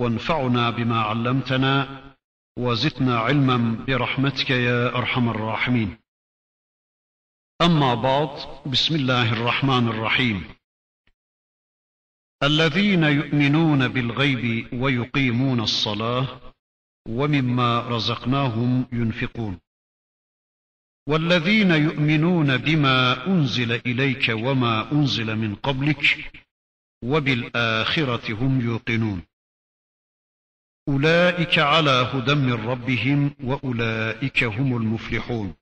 وانفعنا بما علمتنا وزدنا علما برحمتك يا أرحم الراحمين. أما بعد بسم الله الرحمن الرحيم. الذين يؤمنون بالغيب ويقيمون الصلاة ومما رزقناهم ينفقون. والذين يؤمنون بما أنزل إليك وما أنزل من قبلك وبالآخرة هم يوقنون. أولئك على هدى من ربهم وأولئك هم المفلحون.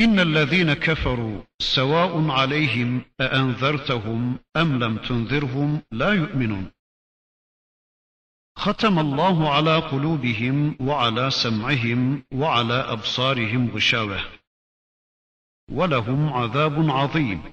إن الذين كفروا سواء عليهم أأنذرتهم أم لم تنذرهم لا يؤمنون. ختم الله على قلوبهم وعلى سمعهم وعلى أبصارهم غشاوة. ولهم عذاب عظيم.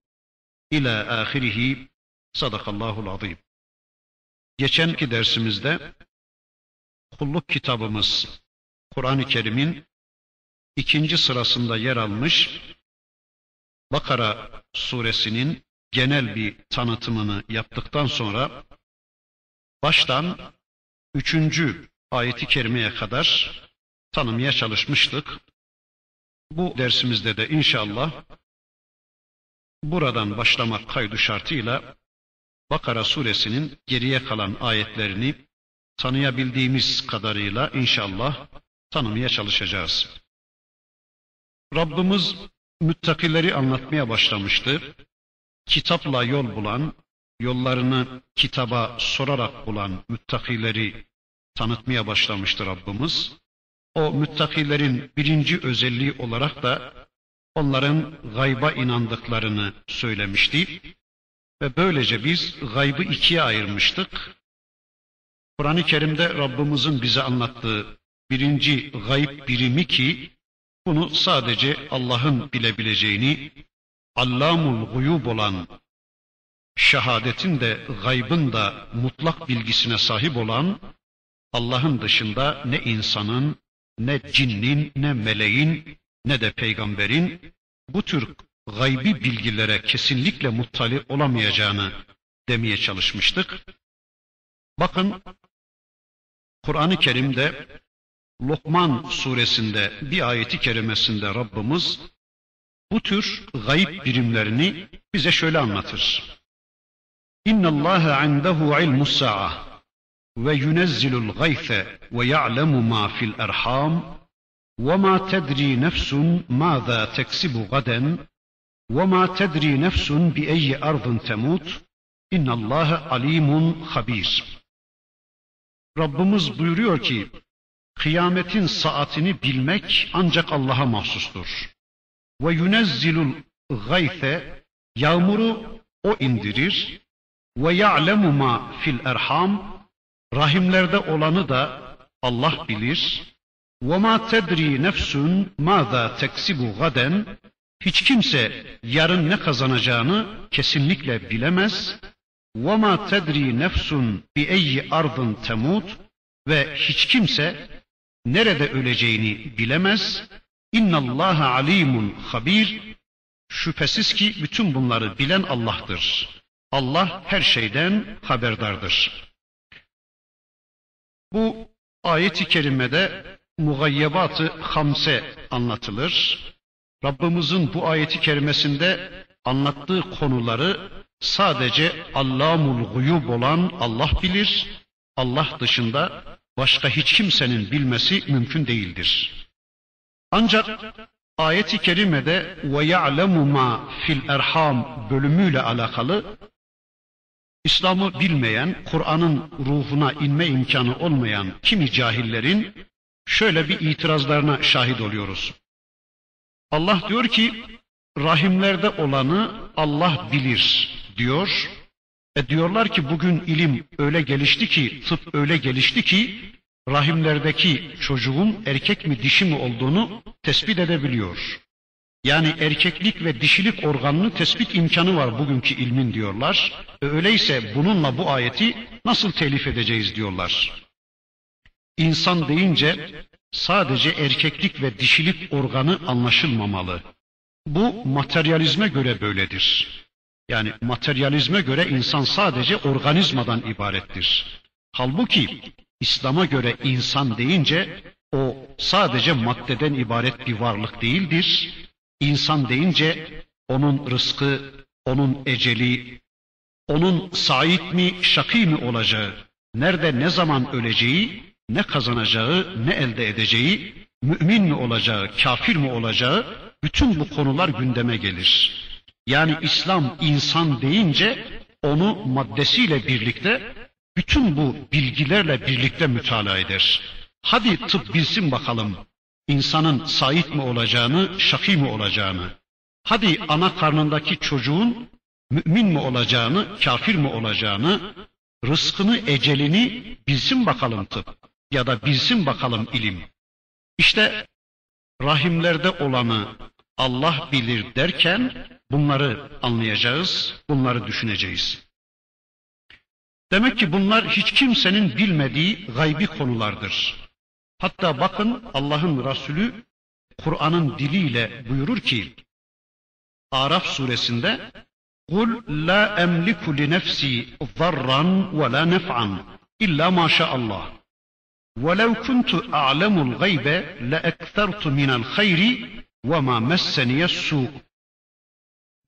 İlâ ahirihi sadakallahul azim. Geçenki dersimizde kulluk kitabımız Kur'an-ı Kerim'in ikinci sırasında yer almış Bakara suresinin genel bir tanıtımını yaptıktan sonra baştan üçüncü ayeti kerimeye kadar tanımaya çalışmıştık. Bu dersimizde de inşallah buradan başlamak kaydı şartıyla Bakara suresinin geriye kalan ayetlerini tanıyabildiğimiz kadarıyla inşallah tanımaya çalışacağız. Rabbimiz müttakileri anlatmaya başlamıştı. Kitapla yol bulan, yollarını kitaba sorarak bulan müttakileri tanıtmaya başlamıştı Rabbimiz. O müttakilerin birinci özelliği olarak da onların gayba inandıklarını söylemişti. Ve böylece biz gaybı ikiye ayırmıştık. Kur'an-ı Kerim'de Rabbimizin bize anlattığı birinci gayb birimi ki bunu sadece Allah'ın bilebileceğini, Allamul guyub olan, şehadetin de gaybın da mutlak bilgisine sahip olan, Allah'ın dışında ne insanın, ne cinnin, ne meleğin, ne de peygamberin bu tür gaybi bilgilere kesinlikle muttali olamayacağını demeye çalışmıştık. Bakın Kur'an-ı Kerim'de Lokman suresinde bir ayeti kerimesinde Rabbimiz bu tür gayb birimlerini bize şöyle anlatır. İnna Allah indehu ilmus sa'a ve yunezzilul gayfe ve ya'lemu ma fil erham وما تدري نفس ماذا تكسب غدا وما تدري نفس بأي أرض تموت إن الله عليم خبير Rabbimiz buyuruyor ki kıyametin saatini bilmek ancak Allah'a mahsustur. Ve yunezzilul gayfe yağmuru o indirir ve ya'lemu ma fil erham rahimlerde olanı da Allah bilir. وَمَا تَدْرِي نَفْسٌ مَاذَا تَكْسِبُ غَدًا Hiç kimse yarın ne kazanacağını kesinlikle bilemez. وَمَا تَدْرِي نَفْسٌ بِأَيِّ أَرْضٍ تَمُوتُ Ve hiç kimse nerede öleceğini bilemez. اِنَّ اللّٰهَ عَلِيمٌ habir. Şüphesiz ki bütün bunları bilen Allah'tır. Allah her şeyden haberdardır. Bu ayeti kerimede mugayyebat-ı hamse anlatılır. Rabbimizin bu ayeti kerimesinde anlattığı konuları sadece Allamul guyub olan Allah bilir Allah dışında başka hiç kimsenin bilmesi mümkün değildir. Ancak ayet-i kerimede ve ya'lemu ma fil erham bölümüyle alakalı İslam'ı bilmeyen, Kur'an'ın ruhuna inme imkanı olmayan kimi cahillerin şöyle bir itirazlarına şahit oluyoruz. Allah diyor ki rahimlerde olanı Allah bilir diyor. E diyorlar ki bugün ilim öyle gelişti ki, tıp öyle gelişti ki rahimlerdeki çocuğun erkek mi dişi mi olduğunu tespit edebiliyor. Yani erkeklik ve dişilik organını tespit imkanı var bugünkü ilmin diyorlar. E öyleyse bununla bu ayeti nasıl telif edeceğiz diyorlar. İnsan deyince sadece erkeklik ve dişilik organı anlaşılmamalı. Bu materyalizme göre böyledir. Yani materyalizme göre insan sadece organizmadan ibarettir. Halbuki İslam'a göre insan deyince o sadece maddeden ibaret bir varlık değildir. İnsan deyince onun rızkı, onun eceli, onun sait mi, şakî mi olacağı, nerede ne zaman öleceği, ne kazanacağı, ne elde edeceği, mümin mi olacağı, kafir mi olacağı, bütün bu konular gündeme gelir. Yani İslam insan deyince onu maddesiyle birlikte bütün bu bilgilerle birlikte mütalaa eder. Hadi tıp bilsin bakalım insanın sait mi olacağını, şakî mi olacağını. Hadi ana karnındaki çocuğun mümin mi olacağını, kafir mi olacağını, rızkını, ecelini bilsin bakalım tıp ya da bilsin bakalım ilim. İşte rahimlerde olanı Allah bilir derken bunları anlayacağız, bunları düşüneceğiz. Demek ki bunlar hiç kimsenin bilmediği gaybi konulardır. Hatta bakın Allah'ın Resulü Kur'an'ın diliyle buyurur ki Araf suresinde قُلْ لَا أَمْلِكُ لِنَفْسِي ضَرًّا وَلَا نَفْعًا إِلَّا مَا شَاءَ اللّٰهِ وَلَوْ كُنْتُ أَعْلَمُ الْغَيْبَ لَأَكْثَرْتُ مِنَ الْخَيْرِ وَمَا مَسَّنِيَ السُّوءُ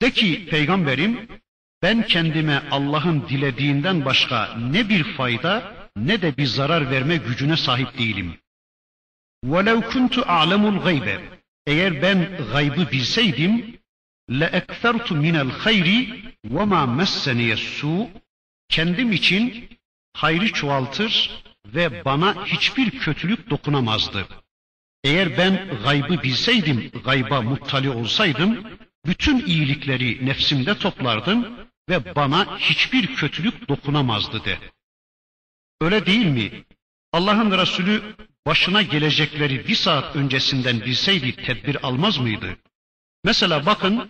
De ki peygamberim ben kendime Allah'ın dilediğinden başka ne bir fayda ne de bir zarar verme gücüne sahip değilim. وَلَوْ كُنْتُ أَعْلَمُ الْغَيْبَ Eğer ben gaybı bilseydim لَاَكْثَرْتُ مِنَ الْخَيْرِ وَمَا مَسَّنِيَ السُّوءُ Kendim için hayrı çoğaltır ve bana hiçbir kötülük dokunamazdı. Eğer ben gaybı bilseydim, gayba muttali olsaydım, bütün iyilikleri nefsimde toplardım ve bana hiçbir kötülük dokunamazdı de. Öyle değil mi? Allah'ın Resulü başına gelecekleri bir saat öncesinden bilseydi tedbir almaz mıydı? Mesela bakın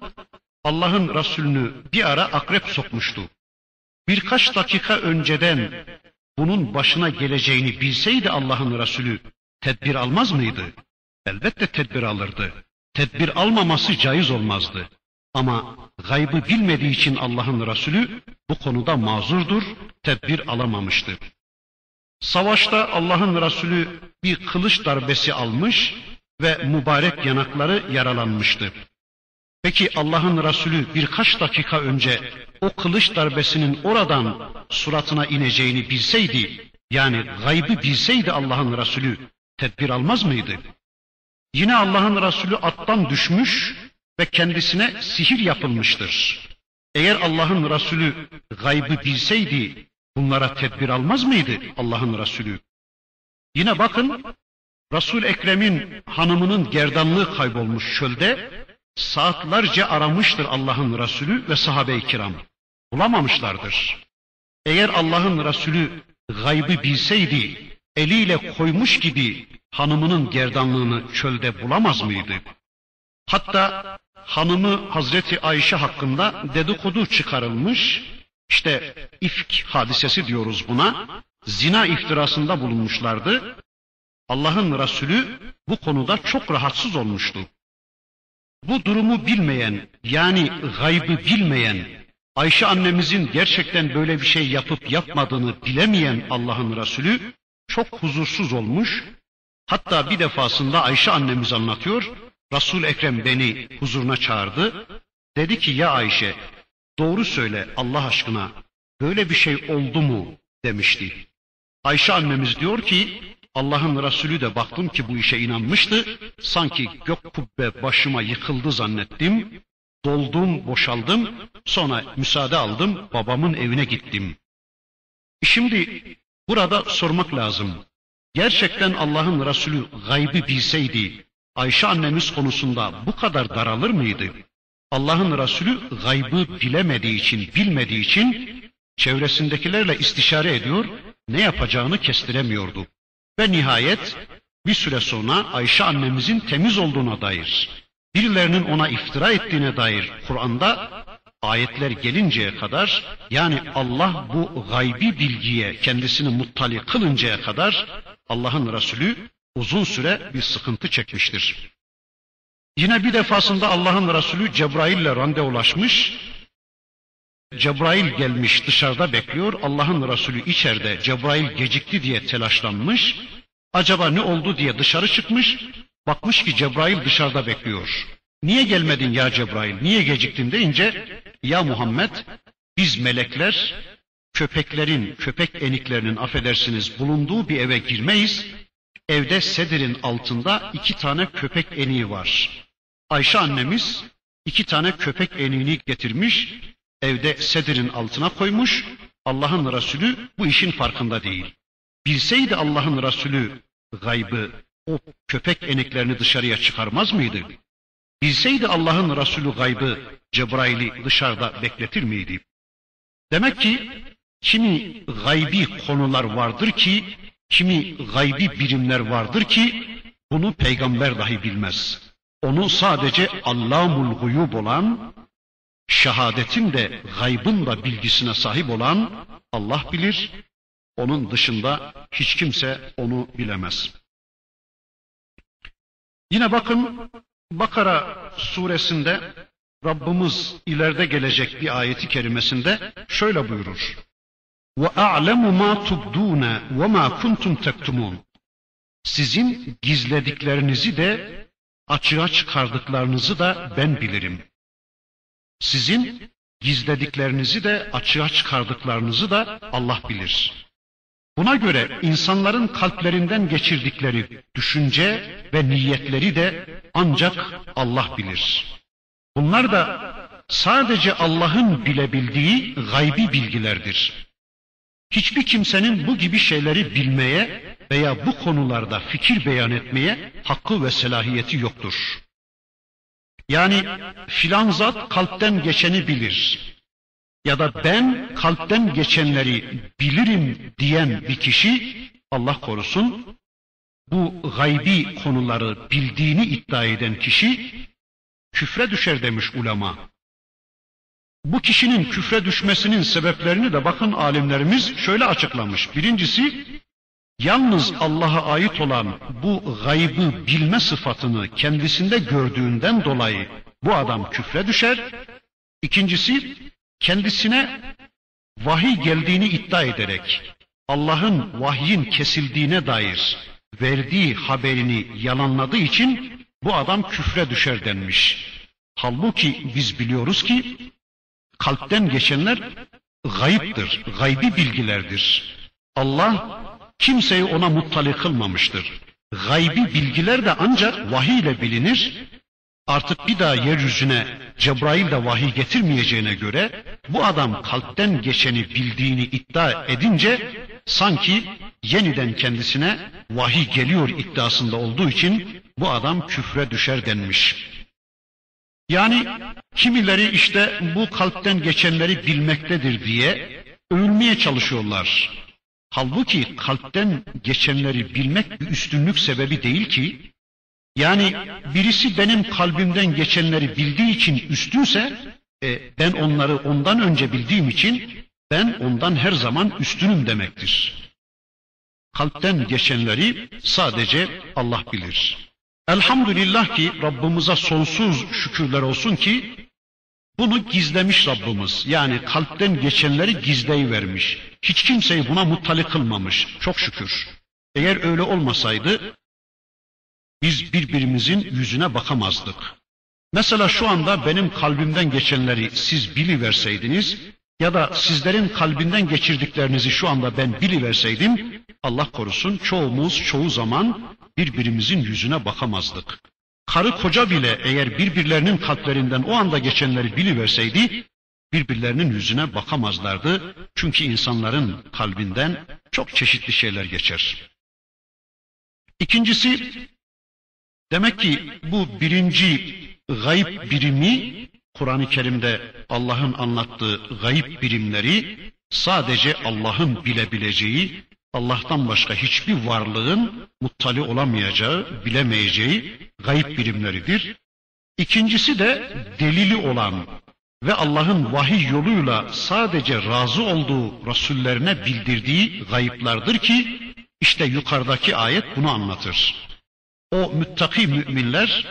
Allah'ın Resulünü bir ara akrep sokmuştu. Birkaç dakika önceden bunun başına geleceğini bilseydi Allah'ın Resulü tedbir almaz mıydı? Elbette tedbir alırdı. Tedbir almaması caiz olmazdı. Ama gaybı bilmediği için Allah'ın Resulü bu konuda mazurdur, tedbir alamamıştır. Savaşta Allah'ın Resulü bir kılıç darbesi almış ve mübarek yanakları yaralanmıştı. Peki Allah'ın Resulü birkaç dakika önce o kılıç darbesinin oradan suratına ineceğini bilseydi, yani gaybı bilseydi Allah'ın Resulü tedbir almaz mıydı? Yine Allah'ın Resulü attan düşmüş ve kendisine sihir yapılmıştır. Eğer Allah'ın Resulü gaybı bilseydi bunlara tedbir almaz mıydı Allah'ın Resulü? Yine bakın Resul Ekrem'in hanımının gerdanlığı kaybolmuş çölde saatlerce aramıştır Allah'ın Resulü ve sahabe-i kiram. Bulamamışlardır. Eğer Allah'ın Resulü gaybı bilseydi eliyle koymuş gibi hanımının gerdanlığını çölde bulamaz mıydı? Hatta hanımı Hazreti Ayşe hakkında dedikodu çıkarılmış, işte ifk hadisesi diyoruz buna, zina iftirasında bulunmuşlardı. Allah'ın Resulü bu konuda çok rahatsız olmuştu. Bu durumu bilmeyen, yani gaybı bilmeyen, Ayşe annemizin gerçekten böyle bir şey yapıp yapmadığını bilemeyen Allah'ın Resulü çok huzursuz olmuş. Hatta bir defasında Ayşe annemiz anlatıyor, Resul Ekrem beni huzuruna çağırdı. Dedi ki ya Ayşe doğru söyle Allah aşkına böyle bir şey oldu mu demişti. Ayşe annemiz diyor ki Allah'ın Resulü de baktım ki bu işe inanmıştı. Sanki gök kubbe başıma yıkıldı zannettim. Doldum, boşaldım. Sonra müsaade aldım, babamın evine gittim. Şimdi burada sormak lazım. Gerçekten Allah'ın Resulü gaybı bilseydi, Ayşe annemiz konusunda bu kadar daralır mıydı? Allah'ın Resulü gaybı bilemediği için, bilmediği için çevresindekilerle istişare ediyor, ne yapacağını kestiremiyordu. Ve nihayet bir süre sonra Ayşe annemizin temiz olduğuna dair, birilerinin ona iftira ettiğine dair Kur'an'da ayetler gelinceye kadar yani Allah bu gaybi bilgiye kendisini muttali kılıncaya kadar Allah'ın Resulü uzun süre bir sıkıntı çekmiştir. Yine bir defasında Allah'ın Resulü Cebrail ile randevulaşmış. Cebrail gelmiş dışarıda bekliyor. Allah'ın Resulü içeride Cebrail gecikti diye telaşlanmış. Acaba ne oldu diye dışarı çıkmış. Bakmış ki Cebrail dışarıda bekliyor. Niye gelmedin ya Cebrail? Niye geciktin deyince ya Muhammed biz melekler köpeklerin, köpek eniklerinin affedersiniz bulunduğu bir eve girmeyiz. Evde sedirin altında iki tane köpek eniği var. Ayşe annemiz iki tane köpek eniğini getirmiş, evde sedirin altına koymuş. Allah'ın Resulü bu işin farkında değil. Bilseydi Allah'ın Resulü gaybı, o köpek eniklerini dışarıya çıkarmaz mıydı? Bilseydi Allah'ın Resulü gaybı Cebrail'i dışarıda bekletir miydi? Demek ki kimi gaybi konular vardır ki, kimi gaybi birimler vardır ki bunu peygamber dahi bilmez. Onu sadece Allamul guyub olan, şehadetin de gaybın da bilgisine sahip olan Allah bilir. Onun dışında hiç kimse onu bilemez. Yine bakın Bakara suresinde Rabbimiz ileride gelecek bir ayeti kerimesinde şöyle buyurur. Ve a'lemu ma tubduna ve ma. Sizin gizlediklerinizi de açığa çıkardıklarınızı da ben bilirim. Sizin gizlediklerinizi de açığa çıkardıklarınızı da Allah bilir. Buna göre insanların kalplerinden geçirdikleri düşünce ve niyetleri de ancak Allah bilir. Bunlar da sadece Allah'ın bilebildiği gaybi bilgilerdir. Hiçbir kimsenin bu gibi şeyleri bilmeye veya bu konularda fikir beyan etmeye hakkı ve selahiyeti yoktur. Yani filan zat kalpten geçeni bilir ya da ben kalpten geçenleri bilirim diyen bir kişi Allah korusun bu gaybi konuları bildiğini iddia eden kişi küfre düşer demiş ulema. Bu kişinin küfre düşmesinin sebeplerini de bakın alimlerimiz şöyle açıklamış. Birincisi yalnız Allah'a ait olan bu gaybı bilme sıfatını kendisinde gördüğünden dolayı bu adam küfre düşer. İkincisi kendisine vahiy geldiğini iddia ederek Allah'ın vahyin kesildiğine dair verdiği haberini yalanladığı için bu adam küfre düşer denmiş. Halbuki biz biliyoruz ki kalpten geçenler gayiptir, gaybi bilgilerdir. Allah kimseyi ona muttali kılmamıştır. Gaybi bilgiler de ancak vahiy ile bilinir. Artık bir daha yeryüzüne Cebrail de vahiy getirmeyeceğine göre bu adam kalpten geçeni bildiğini iddia edince sanki yeniden kendisine vahiy geliyor iddiasında olduğu için bu adam küfre düşer denmiş. Yani kimileri işte bu kalpten geçenleri bilmektedir diye övülmeye çalışıyorlar. Halbuki kalpten geçenleri bilmek bir üstünlük sebebi değil ki. Yani birisi benim kalbimden geçenleri bildiği için üstünse e, ben onları ondan önce bildiğim için ben ondan her zaman üstünüm demektir. Kalpten geçenleri sadece Allah bilir. Elhamdülillah ki Rabbimize sonsuz şükürler olsun ki bunu gizlemiş Rabbimiz. Yani kalpten geçenleri gizleyi vermiş. Hiç kimseyi buna muttali kılmamış. Çok şükür. Eğer öyle olmasaydı biz birbirimizin yüzüne bakamazdık. Mesela şu anda benim kalbimden geçenleri siz biliverseydiniz, ya da sizlerin kalbinden geçirdiklerinizi şu anda ben biliverseydim, Allah korusun çoğumuz çoğu zaman birbirimizin yüzüne bakamazdık. Karı koca bile eğer birbirlerinin kalplerinden o anda geçenleri biliverseydi, birbirlerinin yüzüne bakamazlardı. Çünkü insanların kalbinden çok çeşitli şeyler geçer. İkincisi, demek ki bu birinci gayb birimi Kur'an-ı Kerim'de Allah'ın anlattığı gayb birimleri sadece Allah'ın bilebileceği, Allah'tan başka hiçbir varlığın muttali olamayacağı, bilemeyeceği gayb birimleridir. İkincisi de delili olan ve Allah'ın vahiy yoluyla sadece razı olduğu Resullerine bildirdiği gayıplardır ki işte yukarıdaki ayet bunu anlatır. O müttaki müminler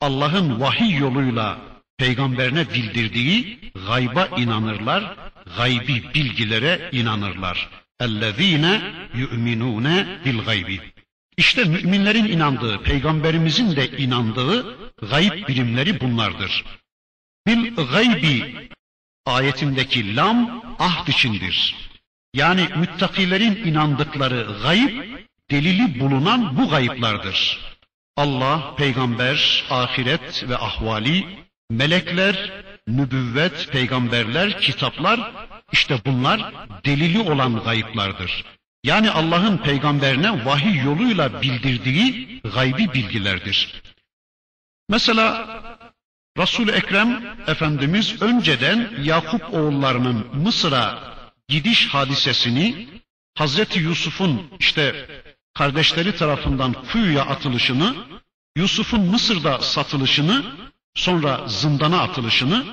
Allah'ın vahiy yoluyla peygamberine bildirdiği gayba inanırlar, gaybi bilgilere inanırlar. اَلَّذ۪ينَ يُؤْمِنُونَ بِالْغَيْبِ İşte müminlerin inandığı, peygamberimizin de inandığı gayb birimleri bunlardır. Bil gaybi ayetindeki lam ahd içindir. Yani müttakilerin inandıkları gayb, delili bulunan bu gayıplardır. Allah, peygamber, ahiret ve ahvali, melekler, nübüvvet, peygamberler, kitaplar, işte bunlar delili olan gayıplardır. Yani Allah'ın peygamberine vahiy yoluyla bildirdiği gaybi bilgilerdir. Mesela Resul-i Ekrem Efendimiz önceden Yakup oğullarının Mısır'a gidiş hadisesini Hazreti Yusuf'un işte kardeşleri tarafından kuyuya atılışını, Yusuf'un Mısır'da satılışını, sonra zindana atılışını,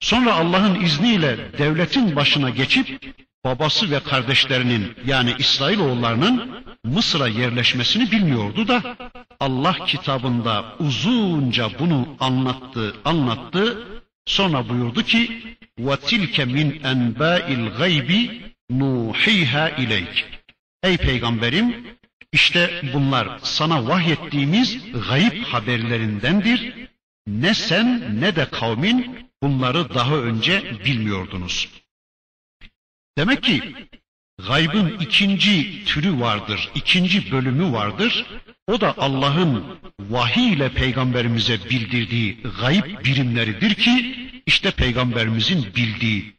sonra Allah'ın izniyle devletin başına geçip babası ve kardeşlerinin yani İsrailoğullarının Mısır'a yerleşmesini bilmiyordu da Allah kitabında uzunca bunu anlattı, anlattı. Sonra buyurdu ki: "Ve tilke min enba'il gaybi nuhiha ileyk." Ey peygamberim, işte bunlar sana vahyettiğimiz gayip haberlerindendir. Ne sen ne de kavmin bunları daha önce bilmiyordunuz. Demek ki gaybın ikinci türü vardır, ikinci bölümü vardır. O da Allah'ın vahiy ile peygamberimize bildirdiği gayb birimleridir ki işte peygamberimizin bildiği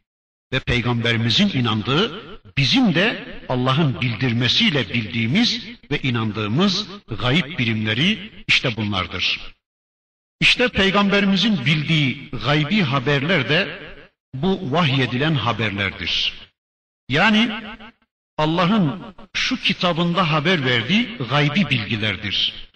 ve peygamberimizin inandığı bizim de Allah'ın bildirmesiyle bildiğimiz ve inandığımız gayb birimleri işte bunlardır. İşte peygamberimizin bildiği gaybi haberler de bu vahyedilen haberlerdir. Yani Allah'ın şu kitabında haber verdiği gaybi bilgilerdir.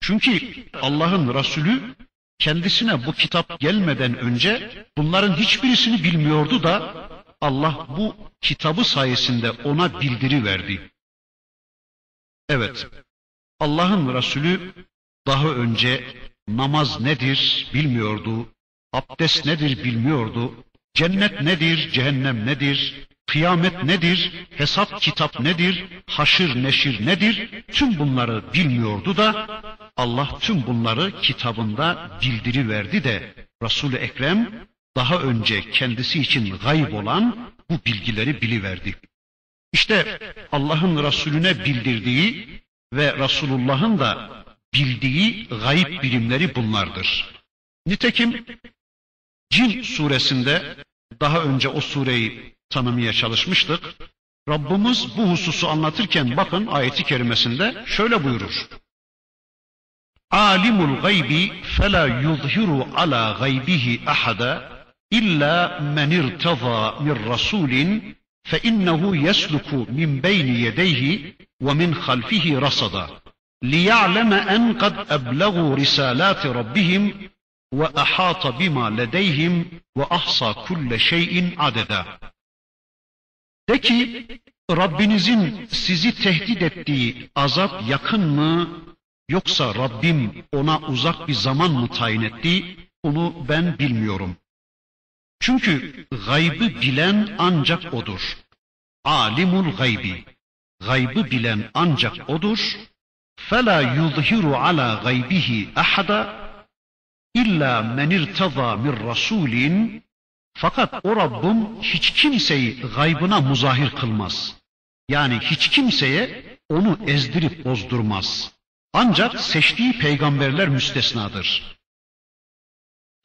Çünkü Allah'ın Resulü kendisine bu kitap gelmeden önce bunların hiçbirisini bilmiyordu da Allah bu kitabı sayesinde ona bildiri verdi. Evet, Allah'ın Resulü daha önce namaz nedir bilmiyordu, abdest nedir bilmiyordu, cennet nedir, cehennem nedir, Kıyamet nedir? Hesap kitap nedir? Haşır neşir nedir? Tüm bunları bilmiyordu da Allah tüm bunları kitabında bildiri verdi de Resul-i Ekrem daha önce kendisi için gayb olan bu bilgileri biliverdi. İşte Allah'ın Resulüne bildirdiği ve Resulullah'ın da bildiği gayb bilimleri bunlardır. Nitekim Cin suresinde daha önce o sureyi tanımaya çalışmıştık. Rabbimiz bu hususu anlatırken bakın ayeti kerimesinde şöyle buyurur. Alimul gaybi fela yuzhiru ala gaybihi ahada illa men irtaza min rasulin fe innehu yesluku min beyni yedeyhi ve min halfihi rasada ليعلم أن قد أبلغوا رسالات ربهم وأحاط بما لديهم وأحصى كل شيء عددا De ki Rabbinizin sizi tehdit ettiği azap yakın mı yoksa Rabbim ona uzak bir zaman mı tayin etti onu ben bilmiyorum. Çünkü gaybı bilen ancak odur. Alimul gaybi. Gaybı bilen ancak odur. فَلَا يُظْهِرُ عَلَى غَيْبِهِ أَحَدًا إِلَّا مَنْ اِرْتَضَى مِنْ رَسُولٍ Fakat o Rabbim hiç kimseyi gaybına muzahir kılmaz. Yani hiç kimseye onu ezdirip bozdurmaz. Ancak seçtiği peygamberler müstesnadır.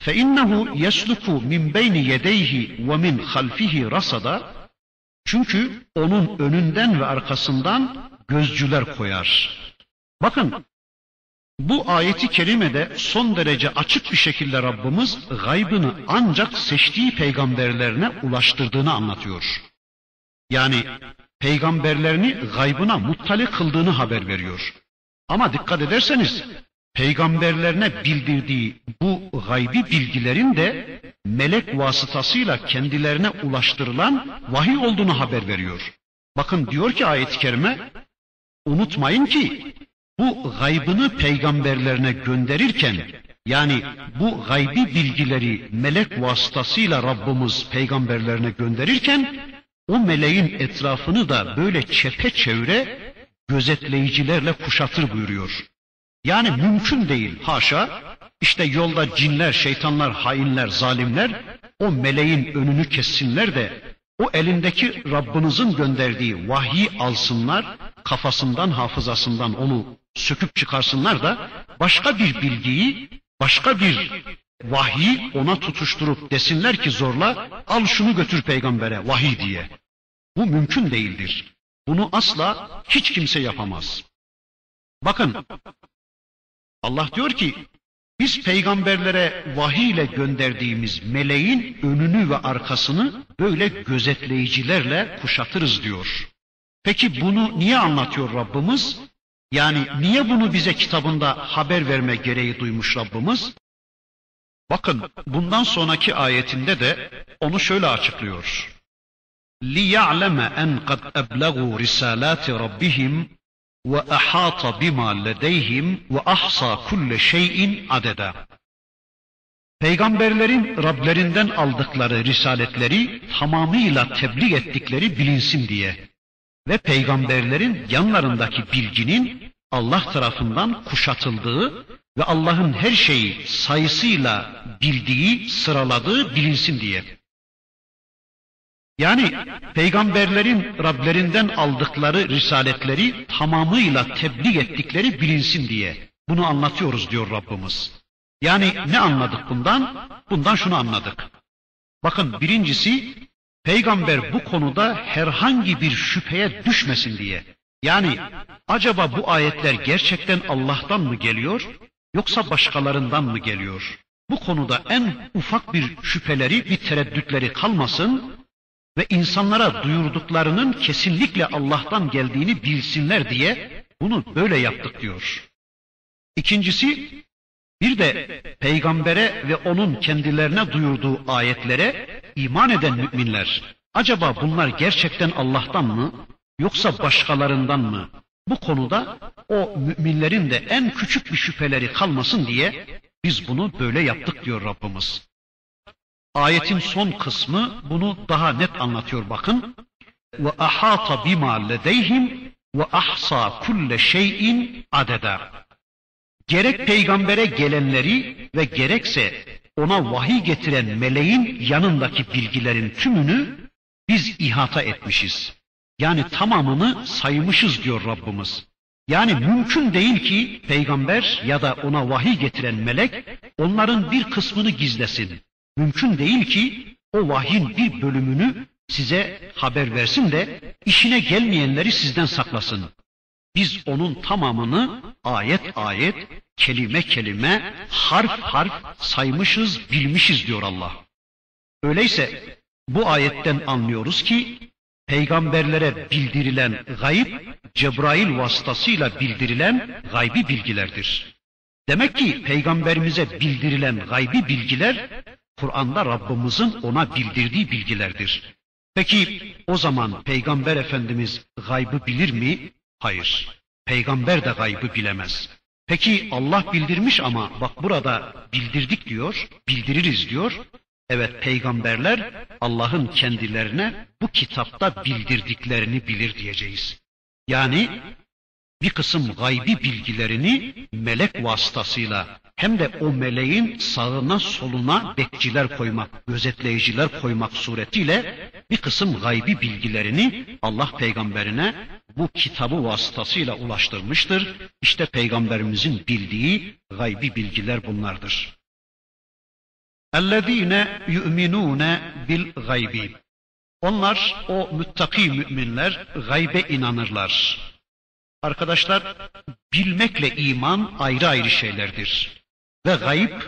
فَاِنَّهُ يَسْلُكُ مِنْ بَيْنِ يَدَيْهِ وَمِنْ خَلْفِهِ rasada Çünkü onun önünden ve arkasından gözcüler koyar. Bakın bu ayeti kerimede son derece açık bir şekilde Rabbimiz gaybını ancak seçtiği peygamberlerine ulaştırdığını anlatıyor. Yani peygamberlerini gaybına muttali kıldığını haber veriyor. Ama dikkat ederseniz peygamberlerine bildirdiği bu gaybi bilgilerin de melek vasıtasıyla kendilerine ulaştırılan vahiy olduğunu haber veriyor. Bakın diyor ki ayet-i kerime unutmayın ki bu gaybını peygamberlerine gönderirken yani bu gaybi bilgileri melek vasıtasıyla Rabbimiz peygamberlerine gönderirken o meleğin etrafını da böyle çepeçevre gözetleyicilerle kuşatır buyuruyor. Yani mümkün değil haşa işte yolda cinler, şeytanlar, hainler, zalimler o meleğin önünü kessinler de o elindeki Rabbinizin gönderdiği vahyi alsınlar, kafasından, hafızasından onu söküp çıkarsınlar da başka bir bilgiyi, başka bir vahyi ona tutuşturup desinler ki zorla al şunu götür peygambere vahiy diye. Bu mümkün değildir. Bunu asla hiç kimse yapamaz. Bakın Allah diyor ki biz peygamberlere vahiy ile gönderdiğimiz meleğin önünü ve arkasını böyle gözetleyicilerle kuşatırız diyor. Peki bunu niye anlatıyor Rabbimiz? Yani niye bunu bize kitabında haber verme gereği duymuş Rabbimiz? Bakın bundan sonraki ayetinde de onu şöyle açıklıyor. لِيَعْلَمَ أَنْ قَدْ أَبْلَغُوا رِسَالَاتِ رَبِّهِمْ وَأَحَاطَ بِمَا لَدَيْهِمْ وَأَحْصَى كُلَّ شَيْءٍ عَدَدًا Peygamberlerin Rablerinden aldıkları risaletleri tamamıyla tebliğ ettikleri bilinsin diye ve peygamberlerin yanlarındaki bilginin Allah tarafından kuşatıldığı ve Allah'ın her şeyi sayısıyla bildiği, sıraladığı bilinsin diye. Yani peygamberlerin Rablerinden aldıkları risaletleri tamamıyla tebliğ ettikleri bilinsin diye. Bunu anlatıyoruz diyor Rabbimiz. Yani ne anladık bundan? Bundan şunu anladık. Bakın birincisi peygamber bu konuda herhangi bir şüpheye düşmesin diye. Yani acaba bu ayetler gerçekten Allah'tan mı geliyor yoksa başkalarından mı geliyor? Bu konuda en ufak bir şüpheleri, bir tereddütleri kalmasın ve insanlara duyurduklarının kesinlikle Allah'tan geldiğini bilsinler diye bunu böyle yaptık diyor. İkincisi bir de peygambere ve onun kendilerine duyurduğu ayetlere iman eden müminler acaba bunlar gerçekten Allah'tan mı yoksa başkalarından mı? Bu konuda o müminlerin de en küçük bir şüpheleri kalmasın diye biz bunu böyle yaptık diyor Rabbimiz. Ayetin son kısmı bunu daha net anlatıyor bakın. Ve ahata bima ledeyhim ve ahsa kulle şeyin adeda. Gerek peygambere gelenleri ve gerekse ona vahiy getiren meleğin yanındaki bilgilerin tümünü biz ihata etmişiz. Yani tamamını saymışız diyor Rabbimiz. Yani mümkün değil ki peygamber ya da ona vahiy getiren melek onların bir kısmını gizlesin. Mümkün değil ki o vahyin bir bölümünü size haber versin de işine gelmeyenleri sizden saklasın. Biz onun tamamını ayet ayet, kelime kelime, harf harf saymışız, bilmişiz diyor Allah. Öyleyse bu ayetten anlıyoruz ki peygamberlere bildirilen gayb Cebrail vasıtasıyla bildirilen gaybi bilgilerdir. Demek ki peygamberimize bildirilen gaybi bilgiler Kur'an'da Rabbimizin ona bildirdiği bilgilerdir. Peki o zaman Peygamber Efendimiz gaybı bilir mi? Hayır. Peygamber de gaybı bilemez. Peki Allah bildirmiş ama bak burada bildirdik diyor, bildiririz diyor. Evet peygamberler Allah'ın kendilerine bu kitapta bildirdiklerini bilir diyeceğiz. Yani bir kısım gaybi bilgilerini melek vasıtasıyla hem de o meleğin sağına soluna bekçiler koymak, gözetleyiciler koymak suretiyle bir kısım gaybi bilgilerini Allah peygamberine bu kitabı vasıtasıyla ulaştırmıştır. İşte peygamberimizin bildiği gaybi bilgiler bunlardır. اَلَّذ۪ينَ يُؤْمِنُونَ بِالْغَيْبِ Onlar, o müttaki müminler gaybe inanırlar. Arkadaşlar, bilmekle iman ayrı ayrı şeylerdir. Ve gayb,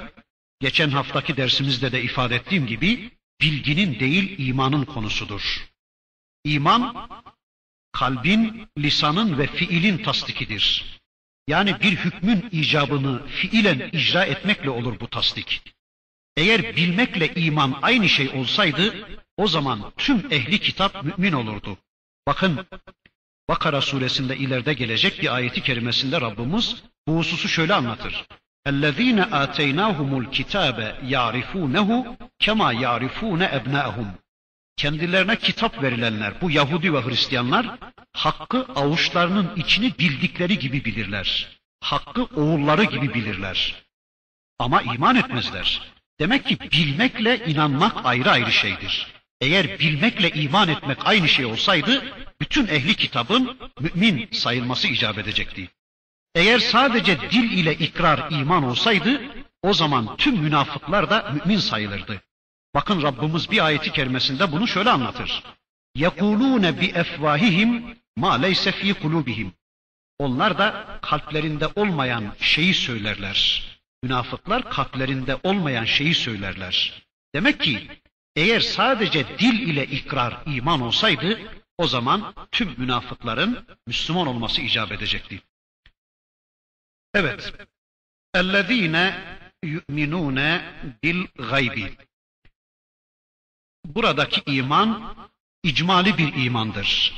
geçen haftaki dersimizde de ifade ettiğim gibi, bilginin değil imanın konusudur. İman, kalbin, lisanın ve fiilin tasdikidir. Yani bir hükmün icabını fiilen icra etmekle olur bu tasdik. Eğer bilmekle iman aynı şey olsaydı, o zaman tüm ehli kitap mümin olurdu. Bakın, Bakara suresinde ileride gelecek bir ayeti kerimesinde Rabbimiz bu hususu şöyle anlatır. اَلَّذ۪ينَ آتَيْنَاهُمُ الْكِتَابَ يَعْرِفُونَهُ كَمَا يَعْرِفُونَ اَبْنَاءَهُمْ Kendilerine kitap verilenler, bu Yahudi ve Hristiyanlar, hakkı avuçlarının içini bildikleri gibi bilirler. Hakkı oğulları gibi bilirler. Ama iman etmezler. Demek ki bilmekle inanmak ayrı ayrı şeydir. Eğer bilmekle iman etmek aynı şey olsaydı, bütün ehli kitabın mümin sayılması icap edecekti. Eğer sadece dil ile ikrar iman olsaydı, o zaman tüm münafıklar da mümin sayılırdı. Bakın Rabbimiz bir ayeti kerimesinde bunu şöyle anlatır. يَقُولُونَ بِاَفْوَاهِهِمْ مَا لَيْسَ ف۪ي قُلُوبِهِمْ Onlar da kalplerinde olmayan şeyi söylerler. Münafıklar kalplerinde olmayan şeyi söylerler. Demek ki eğer sadece dil ile ikrar iman olsaydı o zaman tüm münafıkların Müslüman olması icap edecekti. Evet. Ellezine yu'minune bil gaybi. Buradaki iman icmali bir imandır.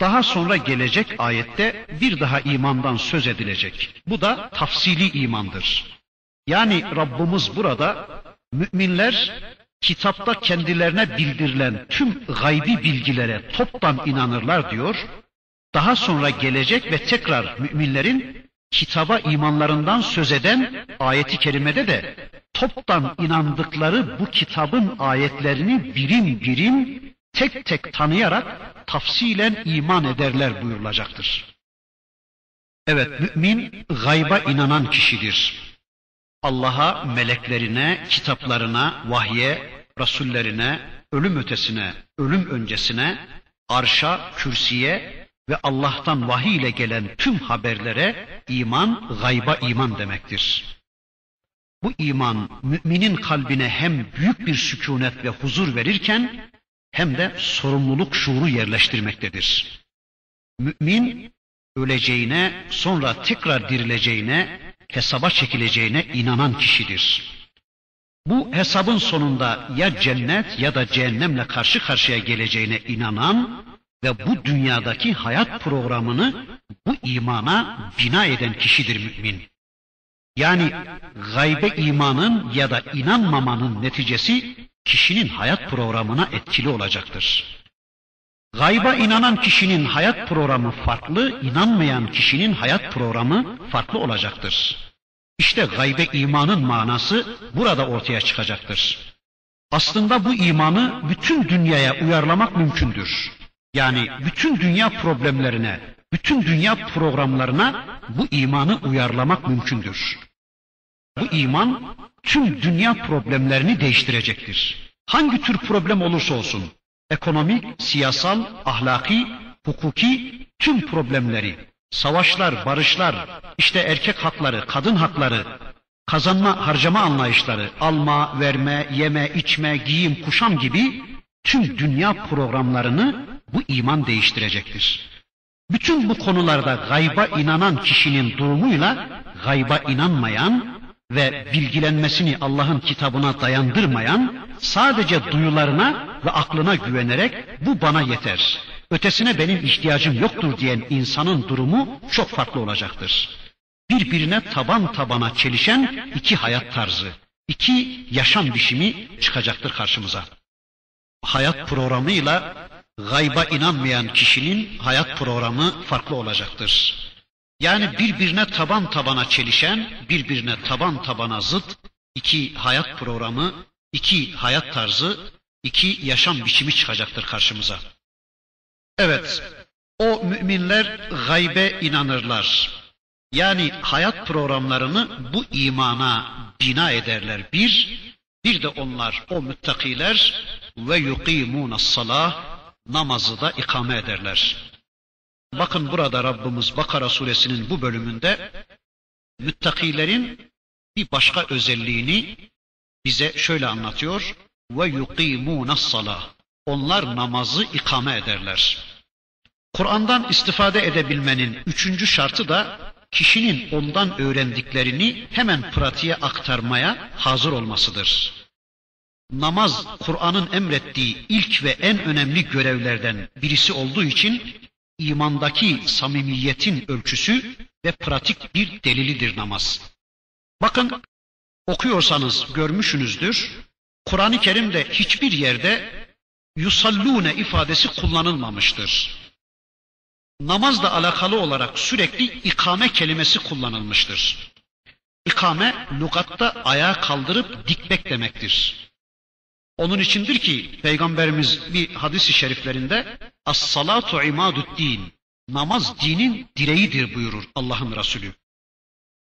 Daha sonra gelecek ayette bir daha imandan söz edilecek. Bu da tafsili imandır. Yani Rabbimiz burada müminler kitapta kendilerine bildirilen tüm gaybi bilgilere toptan inanırlar diyor. Daha sonra gelecek ve tekrar müminlerin kitaba imanlarından söz eden ayeti kerimede de toptan inandıkları bu kitabın ayetlerini birim birim tek tek tanıyarak tafsilen iman ederler buyurulacaktır. Evet, mümin gayba inanan kişidir. Allah'a, meleklerine, kitaplarına, vahye, rasullerine, ölüm ötesine, ölüm öncesine, arşa, kürsüye ve Allah'tan vahiy ile gelen tüm haberlere iman, gayba iman demektir. Bu iman müminin kalbine hem büyük bir sükunet ve huzur verirken hem de sorumluluk şuuru yerleştirmektedir. Mümin öleceğine, sonra tekrar dirileceğine, hesaba çekileceğine inanan kişidir. Bu hesabın sonunda ya cennet ya da cehennemle karşı karşıya geleceğine inanan ve bu dünyadaki hayat programını bu imana bina eden kişidir mümin. Yani gaybe imanın ya da inanmamanın neticesi kişinin hayat programına etkili olacaktır. Gayba inanan kişinin hayat programı farklı, inanmayan kişinin hayat programı farklı olacaktır. İşte gaybe imanın manası burada ortaya çıkacaktır. Aslında bu imanı bütün dünyaya uyarlamak mümkündür. Yani bütün dünya problemlerine, bütün dünya programlarına bu imanı uyarlamak mümkündür. Bu iman tüm dünya problemlerini değiştirecektir. Hangi tür problem olursa olsun, ekonomik, siyasal, ahlaki, hukuki tüm problemleri, savaşlar, barışlar, işte erkek hakları, kadın hakları, kazanma, harcama anlayışları, alma, verme, yeme, içme, giyim, kuşam gibi tüm dünya programlarını bu iman değiştirecektir. Bütün bu konularda gayba inanan kişinin durumuyla gayba inanmayan ve bilgilenmesini Allah'ın kitabına dayandırmayan, sadece duyularına ve aklına güvenerek bu bana yeter, ötesine benim ihtiyacım yoktur diyen insanın durumu çok farklı olacaktır. Birbirine taban tabana çelişen iki hayat tarzı, iki yaşam biçimi çıkacaktır karşımıza. Hayat programıyla gayba inanmayan kişinin hayat programı farklı olacaktır. Yani birbirine taban tabana çelişen, birbirine taban tabana zıt iki hayat programı, iki hayat tarzı, iki yaşam biçimi çıkacaktır karşımıza. Evet, o müminler gaybe inanırlar. Yani hayat programlarını bu imana bina ederler. Bir, bir de onlar o müttakiler ve yuqimuna salah namazı da ikame ederler. Bakın burada Rabbimiz Bakara suresinin bu bölümünde müttakilerin bir başka özelliğini bize şöyle anlatıyor. Ve yuqimuna salah. Onlar namazı ikame ederler. Kur'an'dan istifade edebilmenin üçüncü şartı da kişinin ondan öğrendiklerini hemen pratiğe aktarmaya hazır olmasıdır. Namaz Kur'an'ın emrettiği ilk ve en önemli görevlerden birisi olduğu için imandaki samimiyetin ölçüsü ve pratik bir delilidir namaz. Bakın okuyorsanız görmüşsünüzdür. Kur'an-ı Kerim'de hiçbir yerde yusallune ifadesi kullanılmamıştır. Namazla alakalı olarak sürekli ikame kelimesi kullanılmıştır. İkame lügatta ayağa kaldırıp dikmek demektir. Onun içindir ki Peygamberimiz bir hadis-i şeriflerinde As-salatu imadu'd-din. Namaz dinin direğidir buyurur Allah'ın Resulü.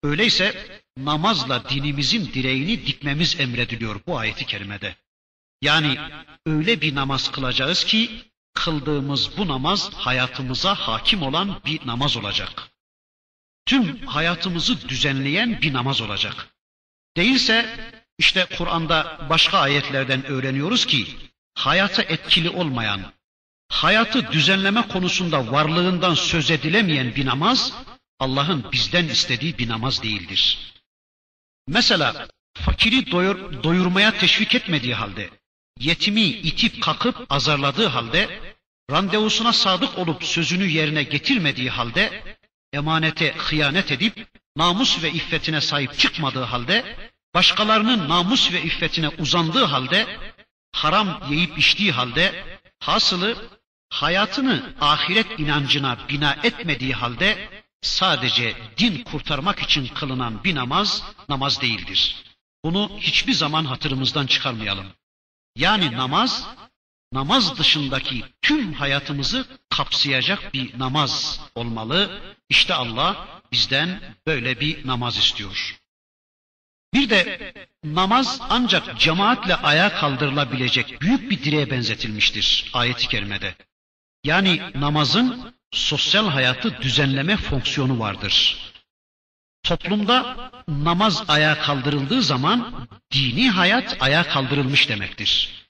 Öyleyse namazla dinimizin direğini dikmemiz emrediliyor bu ayeti kerimede. Yani öyle bir namaz kılacağız ki kıldığımız bu namaz hayatımıza hakim olan bir namaz olacak. Tüm hayatımızı düzenleyen bir namaz olacak. Değilse işte Kur'an'da başka ayetlerden öğreniyoruz ki hayata etkili olmayan, hayatı düzenleme konusunda varlığından söz edilemeyen bir namaz Allah'ın bizden istediği bir namaz değildir. Mesela fakiri doyur, doyurmaya teşvik etmediği halde, yetimi itip kakıp azarladığı halde, randevusuna sadık olup sözünü yerine getirmediği halde, emanete hıyanet edip namus ve iffetine sahip çıkmadığı halde, başkalarının namus ve iffetine uzandığı halde, haram yiyip içtiği halde, hasılı hayatını ahiret inancına bina etmediği halde sadece din kurtarmak için kılınan bir namaz namaz değildir. Bunu hiçbir zaman hatırımızdan çıkarmayalım. Yani namaz namaz dışındaki tüm hayatımızı kapsayacak bir namaz olmalı. İşte Allah bizden böyle bir namaz istiyor. Bir de namaz ancak cemaatle ayağa kaldırılabilecek büyük bir direğe benzetilmiştir ayet-i kerimede. Yani namazın sosyal hayatı düzenleme fonksiyonu vardır. Toplumda namaz ayağa kaldırıldığı zaman dini hayat ayağa kaldırılmış demektir.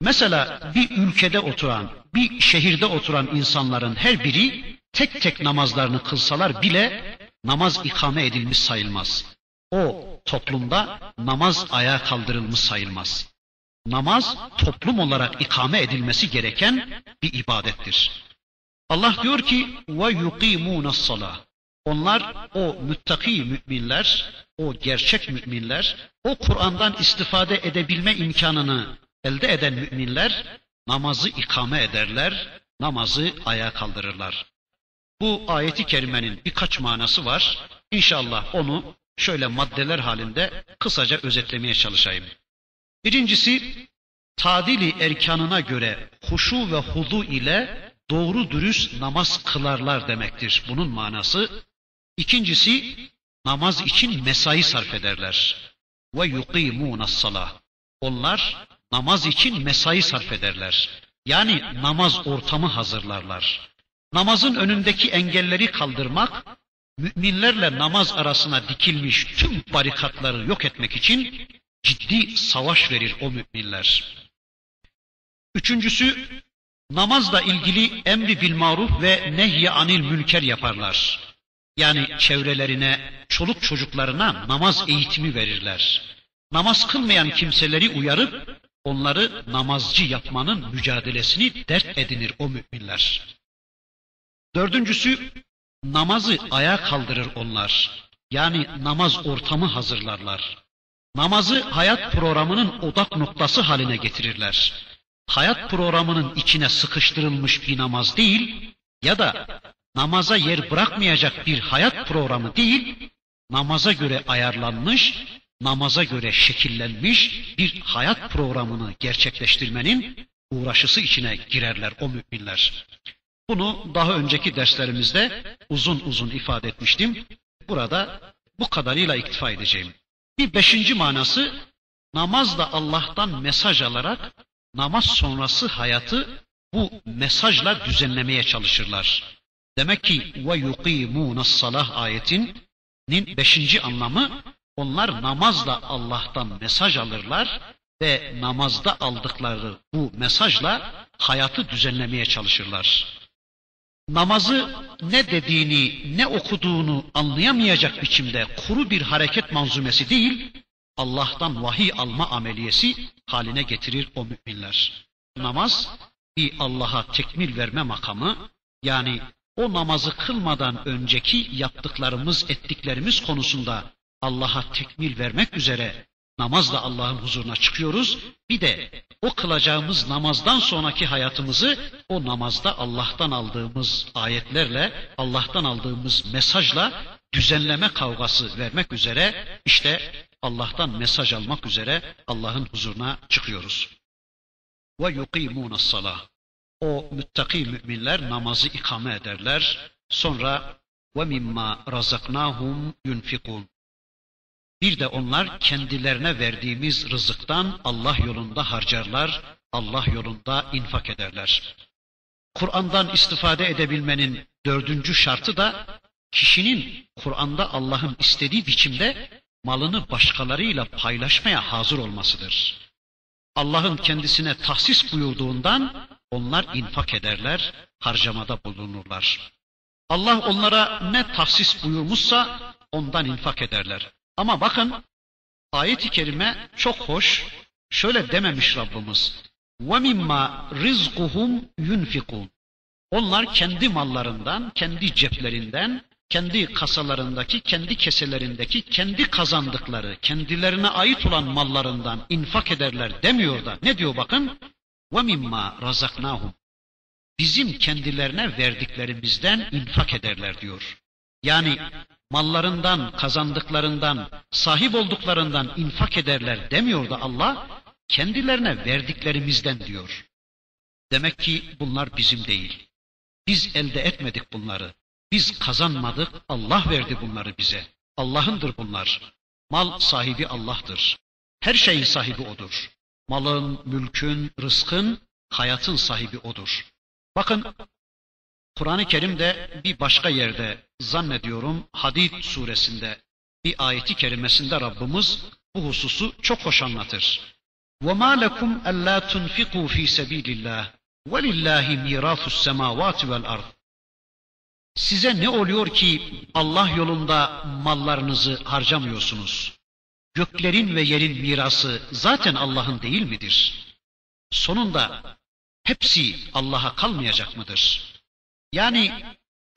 Mesela bir ülkede oturan, bir şehirde oturan insanların her biri tek tek namazlarını kılsalar bile namaz ikame edilmiş sayılmaz. O toplumda namaz ayağa kaldırılmış sayılmaz. Namaz toplum olarak ikame edilmesi gereken bir ibadettir. Allah diyor ki ve yuqimuna salah. Onlar o müttaki müminler, o gerçek müminler, o Kur'an'dan istifade edebilme imkanını elde eden müminler namazı ikame ederler, namazı ayağa kaldırırlar. Bu ayeti kerimenin birkaç manası var. İnşallah onu şöyle maddeler halinde kısaca özetlemeye çalışayım. Birincisi, tadili erkanına göre huşu ve hudu ile doğru dürüst namaz kılarlar demektir bunun manası. İkincisi, namaz için mesai sarf ederler. Ve yuqimûne salah. Onlar namaz için mesai sarf ederler. Yani namaz ortamı hazırlarlar. Namazın önündeki engelleri kaldırmak, müminlerle namaz arasına dikilmiş tüm barikatları yok etmek için ciddi savaş verir o müminler. Üçüncüsü, namazla ilgili emri bil maruf ve nehyi anil münker yaparlar. Yani çevrelerine, çoluk çocuklarına namaz eğitimi verirler. Namaz kılmayan kimseleri uyarıp onları namazcı yapmanın mücadelesini dert edinir o müminler. Dördüncüsü namazı ayağa kaldırır onlar. Yani namaz ortamı hazırlarlar. Namazı hayat programının odak noktası haline getirirler. Hayat programının içine sıkıştırılmış bir namaz değil ya da namaza yer bırakmayacak bir hayat programı değil, namaza göre ayarlanmış, namaza göre şekillenmiş bir hayat programını gerçekleştirmenin uğraşısı içine girerler o müminler. Bunu daha önceki derslerimizde uzun uzun ifade etmiştim. Burada bu kadarıyla iktifa edeceğim. Bir beşinci manası namazla Allah'tan mesaj alarak namaz sonrası hayatı bu mesajla düzenlemeye çalışırlar. Demek ki ve yuqimunas salah ayetinin beşinci anlamı onlar namazla Allah'tan mesaj alırlar ve namazda aldıkları bu mesajla hayatı düzenlemeye çalışırlar. Namazı ne dediğini, ne okuduğunu anlayamayacak biçimde kuru bir hareket manzumesi değil, Allah'tan vahiy alma ameliyesi haline getirir o müminler. Namaz bir Allah'a tekmil verme makamı, yani o namazı kılmadan önceki yaptıklarımız, ettiklerimiz konusunda Allah'a tekmil vermek üzere namazla Allah'ın huzuruna çıkıyoruz. Bir de o kılacağımız namazdan sonraki hayatımızı o namazda Allah'tan aldığımız ayetlerle, Allah'tan aldığımız mesajla düzenleme kavgası vermek üzere işte Allah'tan mesaj almak üzere Allah'ın huzuruna çıkıyoruz. Ve yuqimunas salah. O müttaki müminler namazı ikame ederler. Sonra ve mimma razaknahum yunfikun. Bir de onlar kendilerine verdiğimiz rızıktan Allah yolunda harcarlar, Allah yolunda infak ederler. Kur'an'dan istifade edebilmenin dördüncü şartı da kişinin Kur'an'da Allah'ın istediği biçimde malını başkalarıyla paylaşmaya hazır olmasıdır. Allah'ın kendisine tahsis buyurduğundan onlar infak ederler, harcamada bulunurlar. Allah onlara ne tahsis buyurmuşsa ondan infak ederler. Ama bakın ayet-i kerime çok hoş. Şöyle dememiş Rabbimiz. وَمِمَّا رِزْقُهُمْ يُنْفِقُونَ Onlar kendi mallarından, kendi ceplerinden, kendi kasalarındaki, kendi keselerindeki, kendi kazandıkları, kendilerine ait olan mallarından infak ederler demiyor da. Ne diyor bakın? وَمِمَّا رَزَقْنَاهُمْ Bizim kendilerine verdiklerimizden infak ederler diyor. Yani mallarından, kazandıklarından, sahip olduklarından infak ederler demiyor da Allah, kendilerine verdiklerimizden diyor. Demek ki bunlar bizim değil. Biz elde etmedik bunları. Biz kazanmadık, Allah verdi bunları bize. Allah'ındır bunlar. Mal sahibi Allah'tır. Her şeyin sahibi O'dur. Malın, mülkün, rızkın, hayatın sahibi O'dur. Bakın Kur'an-ı Kerim'de bir başka yerde zannediyorum Hadid suresinde bir ayeti kerimesinde Rabbimiz bu hususu çok hoş anlatır. وَمَا لَكُمْ أَلَّا تُنْفِقُوا ف۪ي سَب۪يلِ اللّٰهِ وَلِلّٰهِ مِيرَاثُ السَّمَاوَاتِ وَالْأَرْضِ Size ne oluyor ki Allah yolunda mallarınızı harcamıyorsunuz? Göklerin ve yerin mirası zaten Allah'ın değil midir? Sonunda hepsi Allah'a kalmayacak mıdır? Yani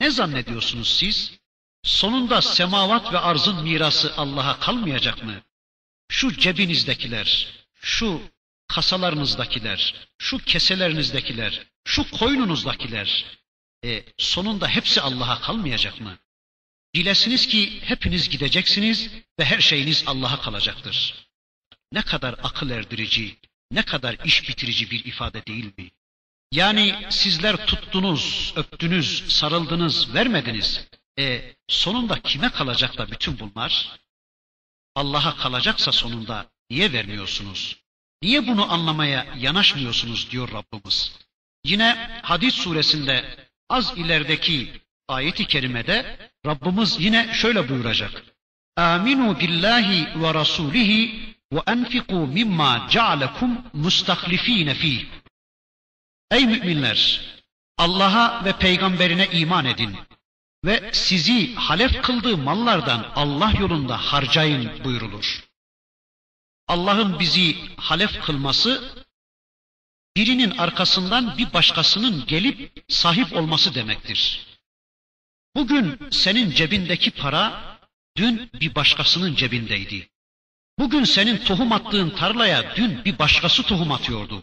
ne zannediyorsunuz siz? Sonunda semavat ve arzın mirası Allah'a kalmayacak mı? Şu cebinizdekiler, şu kasalarınızdakiler, şu keselerinizdekiler, şu koynunuzdakiler, e, sonunda hepsi Allah'a kalmayacak mı? Bilesiniz ki hepiniz gideceksiniz ve her şeyiniz Allah'a kalacaktır. Ne kadar akıl erdirici, ne kadar iş bitirici bir ifade değil mi? Yani sizler tuttunuz, öptünüz, sarıldınız, vermediniz. E sonunda kime kalacak da bütün bunlar? Allah'a kalacaksa sonunda niye vermiyorsunuz? Niye bunu anlamaya yanaşmıyorsunuz diyor Rabbimiz. Yine Hadis suresinde az ilerideki ayeti kerimede Rabbimiz yine şöyle buyuracak. Aminu billahi ve rasulihi ve enfiku mimma cealekum mustahlifine fih. Ey müminler! Allah'a ve peygamberine iman edin ve sizi halef kıldığı mallardan Allah yolunda harcayın buyurulur. Allah'ın bizi halef kılması birinin arkasından bir başkasının gelip sahip olması demektir. Bugün senin cebindeki para dün bir başkasının cebindeydi. Bugün senin tohum attığın tarlaya dün bir başkası tohum atıyordu.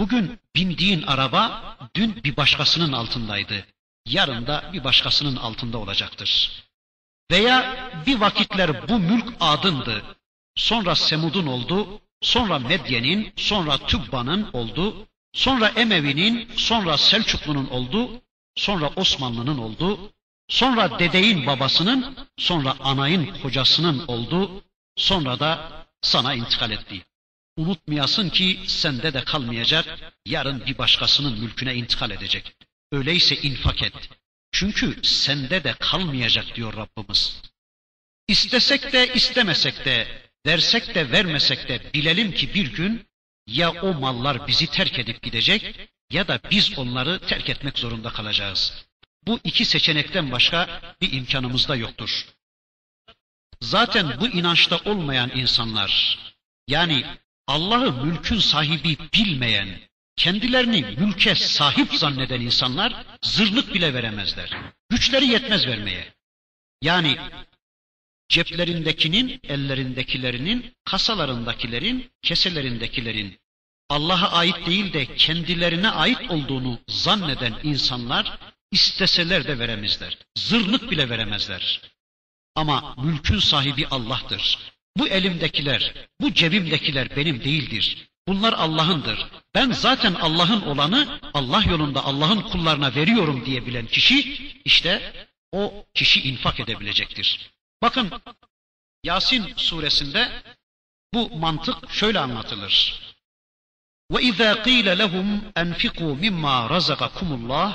Bugün bindiğin araba dün bir başkasının altındaydı. yarın da bir başkasının altında olacaktır. Veya bir vakitler bu mülk adındı. Sonra Semud'un oldu, sonra Medyen'in, sonra Tübba'nın oldu, sonra Emevi'nin, sonra Selçuklu'nun oldu, sonra Osmanlı'nın oldu, sonra dedeyin babasının, sonra anayın kocasının oldu, sonra da sana intikal etti. Unutmayasın ki sende de kalmayacak, yarın bir başkasının mülküne intikal edecek. Öyleyse infak et. Çünkü sende de kalmayacak diyor Rabbimiz. İstesek de istemesek de, versek de vermesek de bilelim ki bir gün ya o mallar bizi terk edip gidecek ya da biz onları terk etmek zorunda kalacağız. Bu iki seçenekten başka bir imkanımız da yoktur. Zaten bu inançta olmayan insanlar, yani Allah'ı mülkün sahibi bilmeyen, kendilerini mülke sahip zanneden insanlar zırnık bile veremezler. Güçleri yetmez vermeye. Yani ceplerindekinin, ellerindekilerinin, kasalarındakilerin, keselerindekilerin Allah'a ait değil de kendilerine ait olduğunu zanneden insanlar isteseler de veremezler. Zırnık bile veremezler. Ama mülkün sahibi Allah'tır. Bu elimdekiler, bu cebimdekiler benim değildir. Bunlar Allah'ındır. Ben zaten Allah'ın olanı Allah yolunda Allah'ın kullarına veriyorum diye bilen kişi işte o kişi infak edebilecektir. Bakın Yasin suresinde bu mantık şöyle anlatılır. وَإِذَا قِيلَ لَهُمْ أَنْفِقُوا مِمَّا رَزَقَكُمُ اللّٰهِ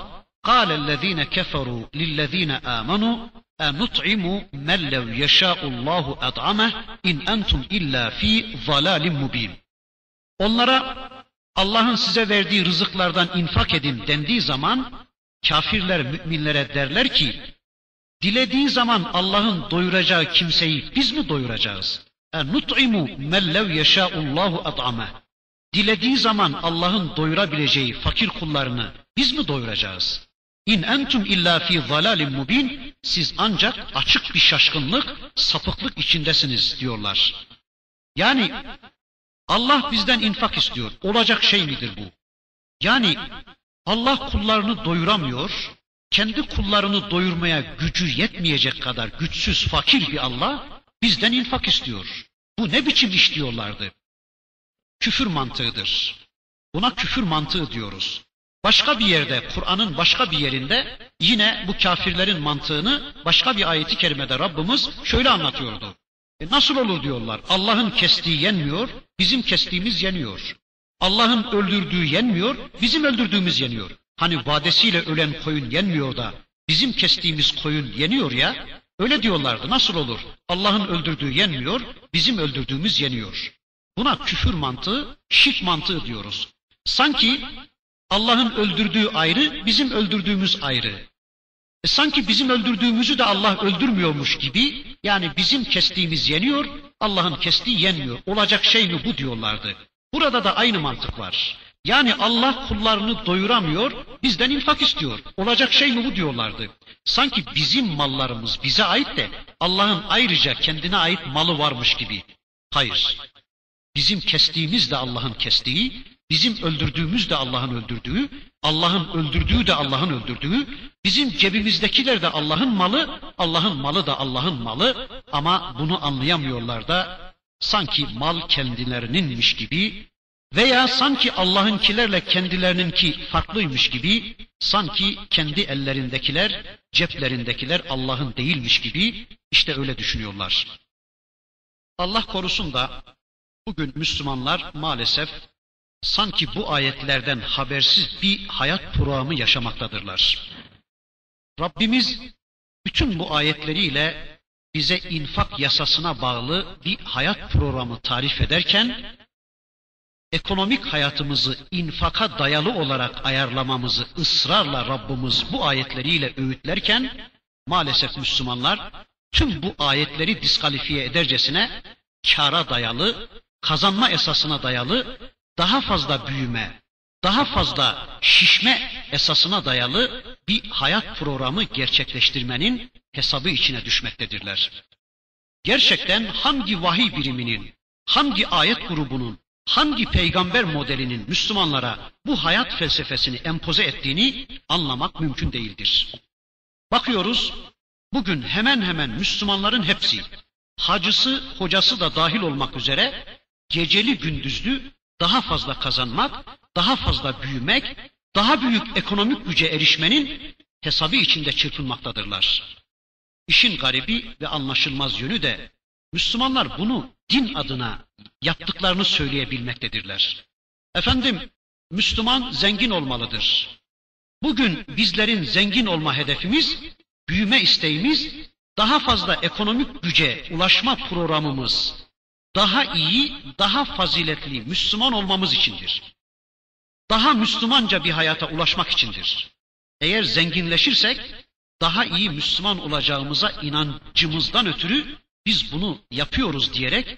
قَالَ الَّذ۪ينَ كَفَرُوا لِلَّذ۪ينَ آمَنُوا أَنُطْعِمُ مَنْ لَوْ يَشَاءُ اللّٰهُ أَطْعَمَهُ اِنْ أَنْتُمْ اِلَّا ف۪ي ضَلَالٍ مُب۪ينٍ Onlara Allah'ın size verdiği rızıklardan infak edin dendiği zaman kafirler müminlere derler ki dilediği zaman Allah'ın doyuracağı kimseyi biz mi doyuracağız? nut'imu men lev yeşâullâhu at'ame. Dilediği zaman Allah'ın doyurabileceği fakir kullarını biz mi doyuracağız? İn entum illa fi zalalin mubin. Siz ancak açık bir şaşkınlık, sapıklık içindesiniz diyorlar. Yani Allah bizden infak istiyor. Olacak şey midir bu? Yani Allah kullarını doyuramıyor, kendi kullarını doyurmaya gücü yetmeyecek kadar güçsüz, fakir bir Allah bizden infak istiyor. Bu ne biçim iş diyorlardı? Küfür mantığıdır. Buna küfür mantığı diyoruz. Başka bir yerde, Kur'an'ın başka bir yerinde yine bu kafirlerin mantığını başka bir ayeti kerimede Rabbimiz şöyle anlatıyordu. E nasıl olur diyorlar. Allah'ın kestiği yenmiyor, bizim kestiğimiz yeniyor. Allah'ın öldürdüğü yenmiyor, bizim öldürdüğümüz yeniyor. Hani vadesiyle ölen koyun yenmiyor da bizim kestiğimiz koyun yeniyor ya. Öyle diyorlardı. Nasıl olur? Allah'ın öldürdüğü yenmiyor, bizim öldürdüğümüz yeniyor. Buna küfür mantığı, şirk mantığı diyoruz. Sanki Allah'ın öldürdüğü ayrı, bizim öldürdüğümüz ayrı. E sanki bizim öldürdüğümüzü de Allah öldürmüyormuş gibi, yani bizim kestiğimiz yeniyor, Allah'ın kestiği yenmiyor. Olacak şey mi bu diyorlardı. Burada da aynı mantık var. Yani Allah kullarını doyuramıyor, bizden infak istiyor. Olacak şey mi bu diyorlardı. Sanki bizim mallarımız bize ait de Allah'ın ayrıca kendine ait malı varmış gibi. Hayır. Bizim kestiğimiz de Allah'ın kestiği, bizim öldürdüğümüz de Allah'ın öldürdüğü, Allah'ın öldürdüğü de Allah'ın öldürdüğü, bizim cebimizdekiler de Allah'ın malı, Allah'ın malı da Allah'ın malı ama bunu anlayamıyorlar da sanki mal kendilerininmiş gibi veya sanki Allah'ınkilerle kendilerininki farklıymış gibi, sanki kendi ellerindekiler, ceplerindekiler Allah'ın değilmiş gibi işte öyle düşünüyorlar. Allah korusun da bugün Müslümanlar maalesef sanki bu ayetlerden habersiz bir hayat programı yaşamaktadırlar. Rabbimiz bütün bu ayetleriyle bize infak yasasına bağlı bir hayat programı tarif ederken ekonomik hayatımızı infaka dayalı olarak ayarlamamızı ısrarla Rabbimiz bu ayetleriyle öğütlerken maalesef Müslümanlar tüm bu ayetleri diskalifiye edercesine kara dayalı, kazanma esasına dayalı, daha fazla büyüme, daha fazla şişme esasına dayalı bir hayat programı gerçekleştirmenin hesabı içine düşmektedirler. Gerçekten hangi vahiy biriminin, hangi ayet grubunun, hangi peygamber modelinin Müslümanlara bu hayat felsefesini empoze ettiğini anlamak mümkün değildir. Bakıyoruz bugün hemen hemen Müslümanların hepsi hacısı, hocası da dahil olmak üzere geceli gündüzlü daha fazla kazanmak, daha fazla büyümek, daha büyük ekonomik güce erişmenin hesabı içinde çırpınmaktadırlar. İşin garibi ve anlaşılmaz yönü de Müslümanlar bunu din adına yaptıklarını söyleyebilmektedirler. Efendim, Müslüman zengin olmalıdır. Bugün bizlerin zengin olma hedefimiz, büyüme isteğimiz, daha fazla ekonomik güce ulaşma programımız, daha iyi, daha faziletli Müslüman olmamız içindir. Daha Müslümanca bir hayata ulaşmak içindir. Eğer zenginleşirsek, daha iyi Müslüman olacağımıza inancımızdan ötürü biz bunu yapıyoruz diyerek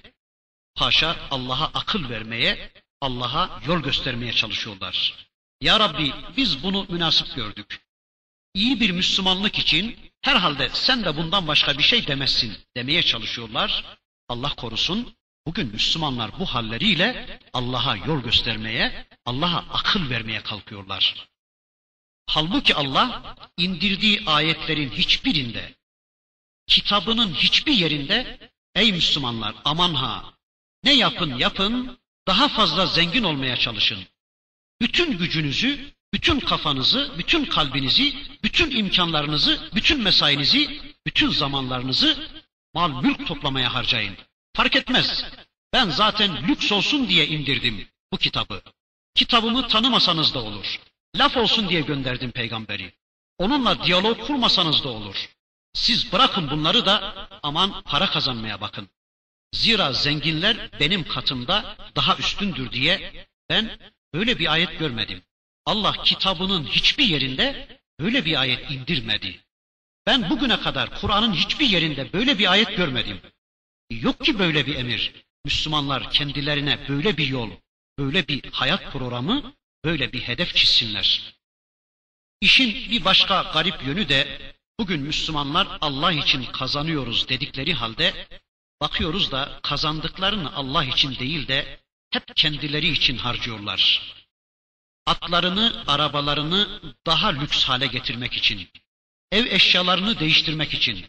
haşa Allah'a akıl vermeye, Allah'a yol göstermeye çalışıyorlar. Ya Rabbi biz bunu münasip gördük. İyi bir Müslümanlık için herhalde sen de bundan başka bir şey demezsin demeye çalışıyorlar. Allah korusun bugün Müslümanlar bu halleriyle Allah'a yol göstermeye, Allah'a akıl vermeye kalkıyorlar. Halbuki Allah indirdiği ayetlerin hiçbirinde, kitabının hiçbir yerinde ey Müslümanlar aman ha ne yapın yapın daha fazla zengin olmaya çalışın. Bütün gücünüzü, bütün kafanızı, bütün kalbinizi, bütün imkanlarınızı, bütün mesainizi, bütün zamanlarınızı mal mülk toplamaya harcayın. Fark etmez. Ben zaten lüks olsun diye indirdim bu kitabı. Kitabımı tanımasanız da olur. Laf olsun diye gönderdim peygamberi. Onunla diyalog kurmasanız da olur. Siz bırakın bunları da aman para kazanmaya bakın. Zira zenginler benim katımda daha üstündür diye ben böyle bir ayet görmedim. Allah kitabının hiçbir yerinde böyle bir ayet indirmedi. Ben bugüne kadar Kur'an'ın hiçbir yerinde böyle bir ayet görmedim. Yok ki böyle bir emir. Müslümanlar kendilerine böyle bir yol, böyle bir hayat programı, böyle bir hedef çizsinler. İşin bir başka garip yönü de bugün Müslümanlar Allah için kazanıyoruz dedikleri halde bakıyoruz da kazandıklarını Allah için değil de hep kendileri için harcıyorlar. Atlarını, arabalarını daha lüks hale getirmek için, ev eşyalarını değiştirmek için,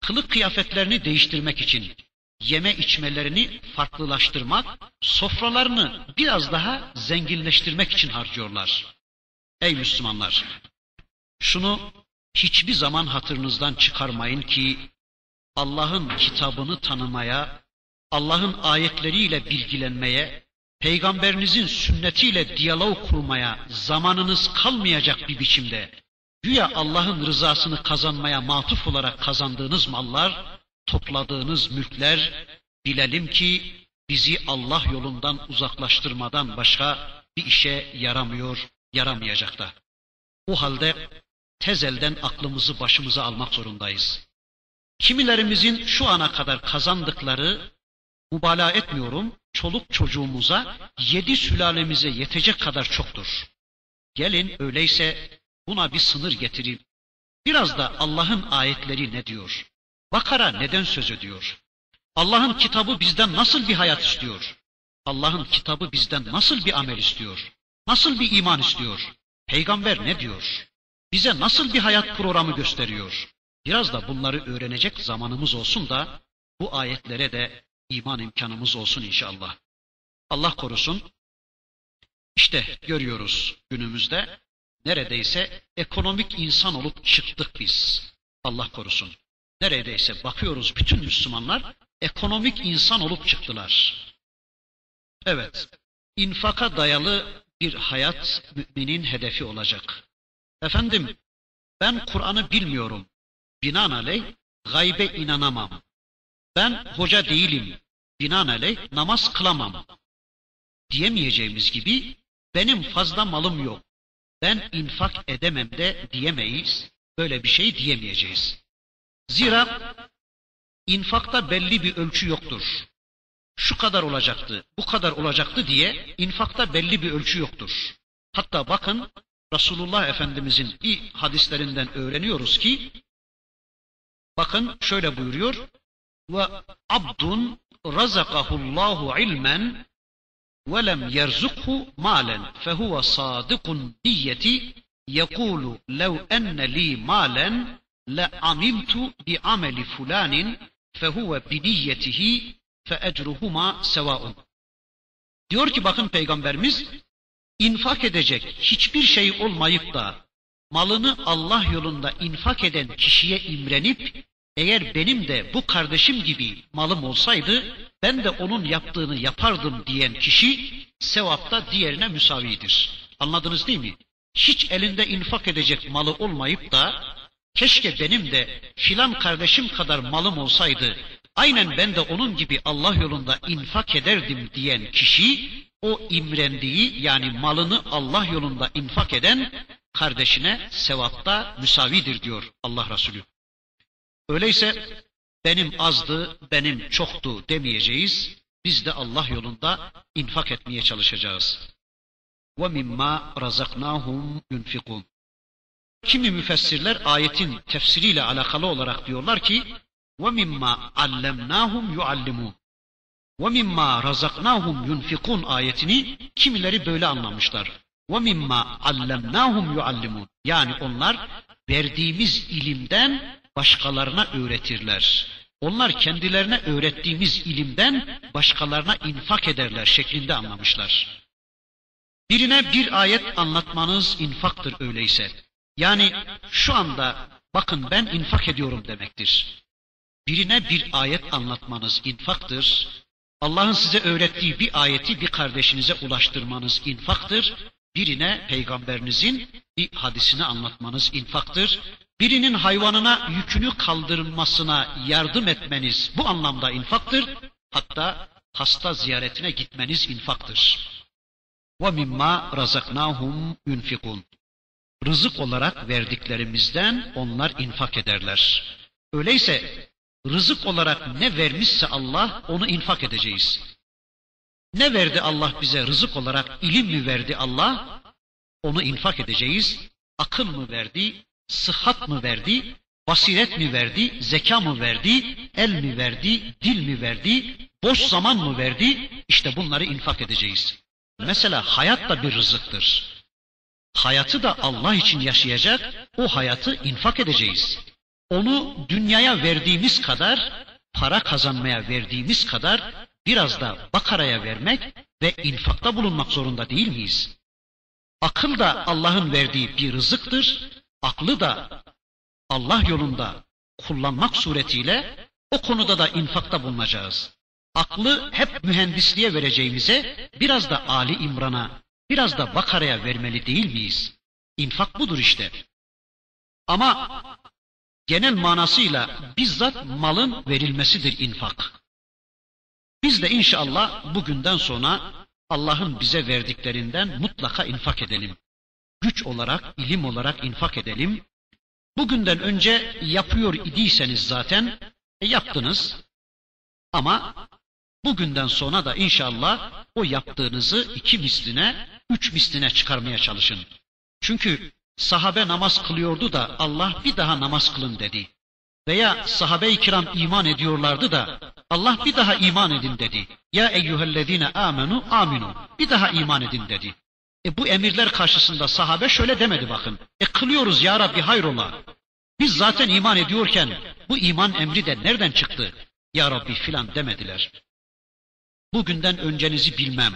kılık kıyafetlerini değiştirmek için, yeme içmelerini farklılaştırmak, sofralarını biraz daha zenginleştirmek için harcıyorlar. Ey Müslümanlar! Şunu hiçbir zaman hatırınızdan çıkarmayın ki Allah'ın kitabını tanımaya, Allah'ın ayetleriyle bilgilenmeye, peygamberinizin sünnetiyle diyalog kurmaya zamanınız kalmayacak bir biçimde güya Allah'ın rızasını kazanmaya matuf olarak kazandığınız mallar, topladığınız mülkler bilelim ki bizi Allah yolundan uzaklaştırmadan başka bir işe yaramıyor, yaramayacak da. O halde tezelden aklımızı başımıza almak zorundayız. Kimilerimizin şu ana kadar kazandıkları, mübalağa etmiyorum, çoluk çocuğumuza, yedi sülalemize yetecek kadar çoktur. Gelin öyleyse buna bir sınır getireyim. Biraz da Allah'ın ayetleri ne diyor? Bakara neden söz ediyor? Allah'ın kitabı bizden nasıl bir hayat istiyor? Allah'ın kitabı bizden nasıl bir amel istiyor? Nasıl bir iman istiyor? Peygamber ne diyor? Bize nasıl bir hayat programı gösteriyor? Biraz da bunları öğrenecek zamanımız olsun da bu ayetlere de iman imkanımız olsun inşallah. Allah korusun. İşte görüyoruz günümüzde neredeyse ekonomik insan olup çıktık biz. Allah korusun. Neredeyse bakıyoruz bütün Müslümanlar ekonomik insan olup çıktılar. Evet, infaka dayalı bir hayat müminin hedefi olacak. Efendim, ben Kur'an'ı bilmiyorum. Binaenaleyh gaybe inanamam. Ben hoca değilim. Binaenaleyh namaz kılamam. Diyemeyeceğimiz gibi benim fazla malım yok. Ben infak edemem de diyemeyiz. Böyle bir şey diyemeyeceğiz. Zira infakta belli bir ölçü yoktur. Şu kadar olacaktı, bu kadar olacaktı diye infakta belli bir ölçü yoktur. Hatta bakın Resulullah Efendimizin i hadislerinden öğreniyoruz ki bakın şöyle buyuruyor ve abdun razakahullahu ilmen ve lem yerzukhu malen fehuve sadikun niyeti yekulu lev enne li malen le amiltu bi ameli fulanin fehuve bi niyetihi fe ecruhuma sevaun. Diyor ki bakın peygamberimiz infak edecek hiçbir şey olmayıp da malını Allah yolunda infak eden kişiye imrenip eğer benim de bu kardeşim gibi malım olsaydı ben de onun yaptığını yapardım diyen kişi sevapta diğerine müsavidir. Anladınız değil mi? Hiç elinde infak edecek malı olmayıp da keşke benim de filan kardeşim kadar malım olsaydı aynen ben de onun gibi Allah yolunda infak ederdim diyen kişi o imrendiği yani malını Allah yolunda infak eden kardeşine sevapta müsavidir diyor Allah Resulü. Öyleyse benim azdı, benim çoktu demeyeceğiz. Biz de Allah yolunda infak etmeye çalışacağız. Ve mimma razaknahum yunfikun. Kimi müfessirler ayetin tefsiriyle alakalı olarak diyorlar ki ve mimma allemnahum yuallimun. وَمِمَّا رَزَقْنَاهُمْ يُنْفِقُونَ ayetini kimileri böyle anlamışlar. وَمِمَّا عَلَّمْنَاهُمْ يُعَلِّمُونَ Yani onlar verdiğimiz ilimden başkalarına öğretirler. Onlar kendilerine öğrettiğimiz ilimden başkalarına infak ederler şeklinde anlamışlar. Birine bir ayet anlatmanız infaktır öyleyse. Yani şu anda bakın ben infak ediyorum demektir. Birine bir ayet anlatmanız infaktır. Allah'ın size öğrettiği bir ayeti bir kardeşinize ulaştırmanız infaktır. Birine peygamberinizin bir hadisini anlatmanız infaktır. Birinin hayvanına yükünü kaldırmasına yardım etmeniz bu anlamda infaktır. Hatta hasta ziyaretine gitmeniz infaktır. وَمِمَّا رَزَقْنَاهُمْ يُنْفِقُونَ Rızık olarak verdiklerimizden onlar infak ederler. Öyleyse rızık olarak ne vermişse Allah onu infak edeceğiz. Ne verdi Allah bize rızık olarak? ilim mi verdi Allah? Onu infak edeceğiz. Akıl mı verdi? Sıhhat mı verdi? Basiret mi verdi? Zeka mı verdi? El mi verdi? Dil mi verdi? Boş zaman mı verdi? İşte bunları infak edeceğiz. Mesela hayat da bir rızıktır. Hayatı da Allah için yaşayacak, o hayatı infak edeceğiz. Onu dünyaya verdiğimiz kadar, para kazanmaya verdiğimiz kadar biraz da bakaraya vermek ve infakta bulunmak zorunda değil miyiz? Akıl da Allah'ın verdiği bir rızıktır. Aklı da Allah yolunda kullanmak suretiyle o konuda da infakta bulunacağız. Aklı hep mühendisliğe vereceğimize biraz da Ali İmran'a, biraz da Bakara'ya vermeli değil miyiz? İnfak budur işte. Ama genel manasıyla bizzat malın verilmesidir infak. Biz de inşallah bugünden sonra Allah'ın bize verdiklerinden mutlaka infak edelim. Güç olarak, ilim olarak infak edelim. Bugünden önce yapıyor idiyseniz zaten e, yaptınız. Ama bugünden sonra da inşallah o yaptığınızı iki misline, üç misline çıkarmaya çalışın. Çünkü sahabe namaz kılıyordu da Allah bir daha namaz kılın dedi. Veya sahabe-i kiram iman ediyorlardı da Allah bir daha iman edin dedi. Ya eyyühellezine amenu aminu. Bir daha iman edin dedi. E bu emirler karşısında sahabe şöyle demedi bakın. E kılıyoruz ya Rabbi hayrola. Biz zaten iman ediyorken bu iman emri de nereden çıktı? Ya Rabbi filan demediler. Bugünden öncenizi bilmem.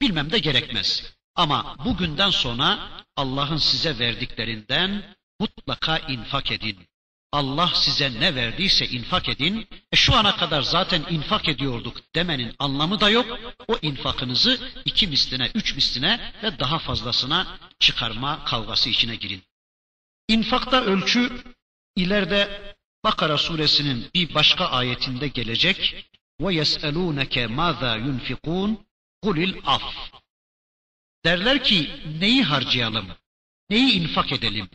Bilmem de gerekmez. Ama bugünden sonra Allah'ın size verdiklerinden mutlaka infak edin. Allah size ne verdiyse infak edin. E şu ana kadar zaten infak ediyorduk demenin anlamı da yok. O infakınızı iki misline, üç misline ve daha fazlasına çıkarma kavgası içine girin. İnfakta ölçü ileride Bakara suresinin bir başka ayetinde gelecek. Ve yes'elûneke mâzâ yunfikûn kulil af. Derler ki neyi harcayalım, neyi infak edelim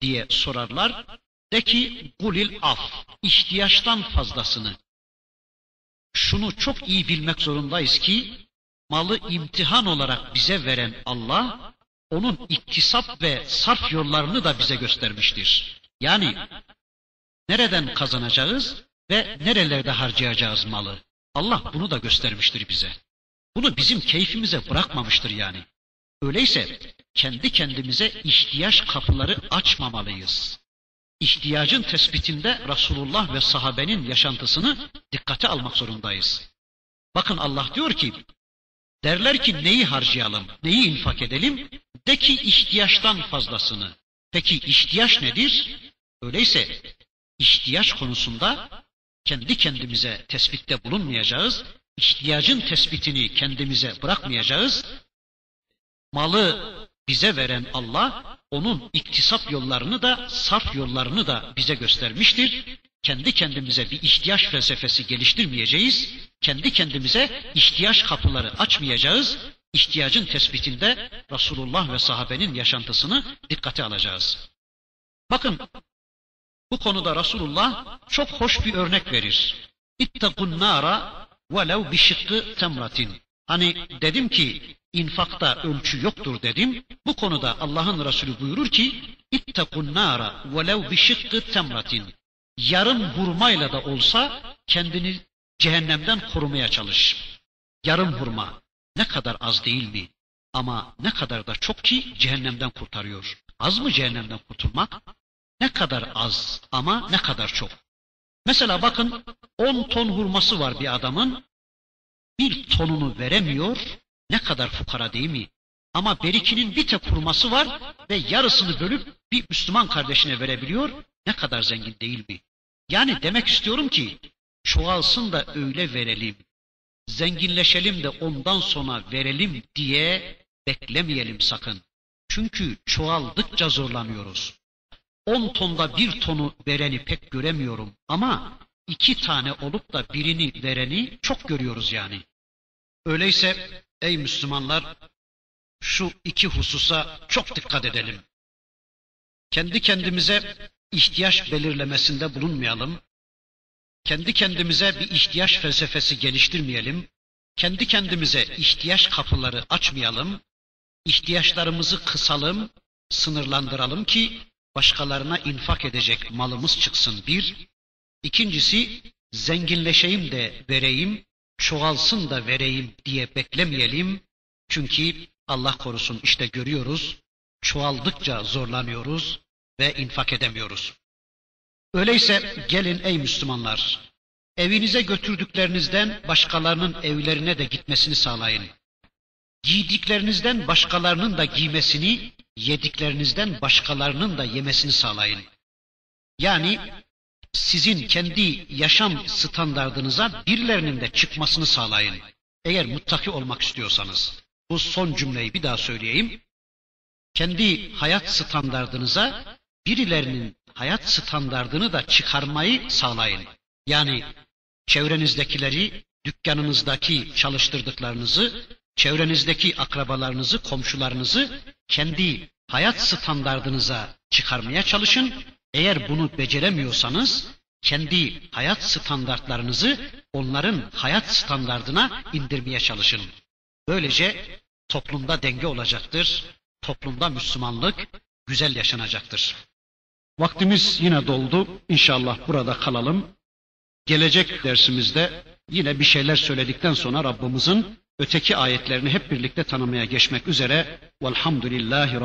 diye sorarlar. De ki kulil af, ihtiyaçtan fazlasını. Şunu çok iyi bilmek zorundayız ki malı imtihan olarak bize veren Allah onun iktisap ve sarf yollarını da bize göstermiştir. Yani nereden kazanacağız ve nerelerde harcayacağız malı. Allah bunu da göstermiştir bize. Bunu bizim keyfimize bırakmamıştır yani. Öyleyse kendi kendimize ihtiyaç kapıları açmamalıyız. İhtiyacın tespitinde Resulullah ve sahabenin yaşantısını dikkate almak zorundayız. Bakın Allah diyor ki, derler ki neyi harcayalım, neyi infak edelim? De ki ihtiyaçtan fazlasını. Peki ihtiyaç nedir? Öyleyse ihtiyaç konusunda kendi kendimize tespitte bulunmayacağız. İhtiyacın tespitini kendimize bırakmayacağız. Malı bize veren Allah onun iktisap yollarını da sarf yollarını da bize göstermiştir. Kendi kendimize bir ihtiyaç felsefesi geliştirmeyeceğiz. Kendi kendimize ihtiyaç kapıları açmayacağız. İhtiyacın tespitinde Resulullah ve sahabenin yaşantısını dikkate alacağız. Bakın bu konuda Resulullah çok hoş bir örnek verir. İttakun nara velev bişıkkı temratin. Hani dedim ki infakta ölçü yoktur dedim. Bu konuda Allah'ın Resulü buyurur ki İttakun nara velev bişıkkı temratin. Yarım hurmayla da olsa kendini cehennemden korumaya çalış. Yarım hurma ne kadar az değil mi? Ama ne kadar da çok ki cehennemden kurtarıyor. Az mı cehennemden kurtulmak? Ne kadar az ama ne kadar çok. Mesela bakın 10 ton hurması var bir adamın. Bir tonunu veremiyor. Ne kadar fukara değil mi? Ama berikinin bir tek hurması var ve yarısını bölüp bir Müslüman kardeşine verebiliyor. Ne kadar zengin değil mi? Yani demek istiyorum ki çoğalsın da öyle verelim. Zenginleşelim de ondan sonra verelim diye beklemeyelim sakın. Çünkü çoğaldıkça zorlanıyoruz. On tonda bir tonu vereni pek göremiyorum ama iki tane olup da birini vereni çok görüyoruz yani. Öyleyse ey Müslümanlar şu iki hususa çok dikkat edelim. Kendi kendimize ihtiyaç belirlemesinde bulunmayalım. Kendi kendimize bir ihtiyaç felsefesi geliştirmeyelim. Kendi kendimize ihtiyaç kapıları açmayalım. İhtiyaçlarımızı kısalım, sınırlandıralım ki başkalarına infak edecek malımız çıksın bir. İkincisi zenginleşeyim de vereyim, çoğalsın da vereyim diye beklemeyelim. Çünkü Allah korusun işte görüyoruz, çoğaldıkça zorlanıyoruz ve infak edemiyoruz. Öyleyse gelin ey Müslümanlar, evinize götürdüklerinizden başkalarının evlerine de gitmesini sağlayın. Giydiklerinizden başkalarının da giymesini, yediklerinizden başkalarının da yemesini sağlayın. Yani sizin kendi yaşam standardınıza birilerinin de çıkmasını sağlayın. Eğer muttaki olmak istiyorsanız. Bu son cümleyi bir daha söyleyeyim. Kendi hayat standardınıza birilerinin hayat standardını da çıkarmayı sağlayın. Yani çevrenizdekileri, dükkanınızdaki çalıştırdıklarınızı, çevrenizdeki akrabalarınızı, komşularınızı kendi hayat standardınıza çıkarmaya çalışın. Eğer bunu beceremiyorsanız kendi hayat standartlarınızı onların hayat standardına indirmeye çalışın. Böylece toplumda denge olacaktır. Toplumda Müslümanlık güzel yaşanacaktır. Vaktimiz yine doldu. İnşallah burada kalalım. Gelecek dersimizde yine bir şeyler söyledikten sonra Rabbimizin öteki ayetlerini hep birlikte tanımaya geçmek üzere. Velhamdülillahi Rabbil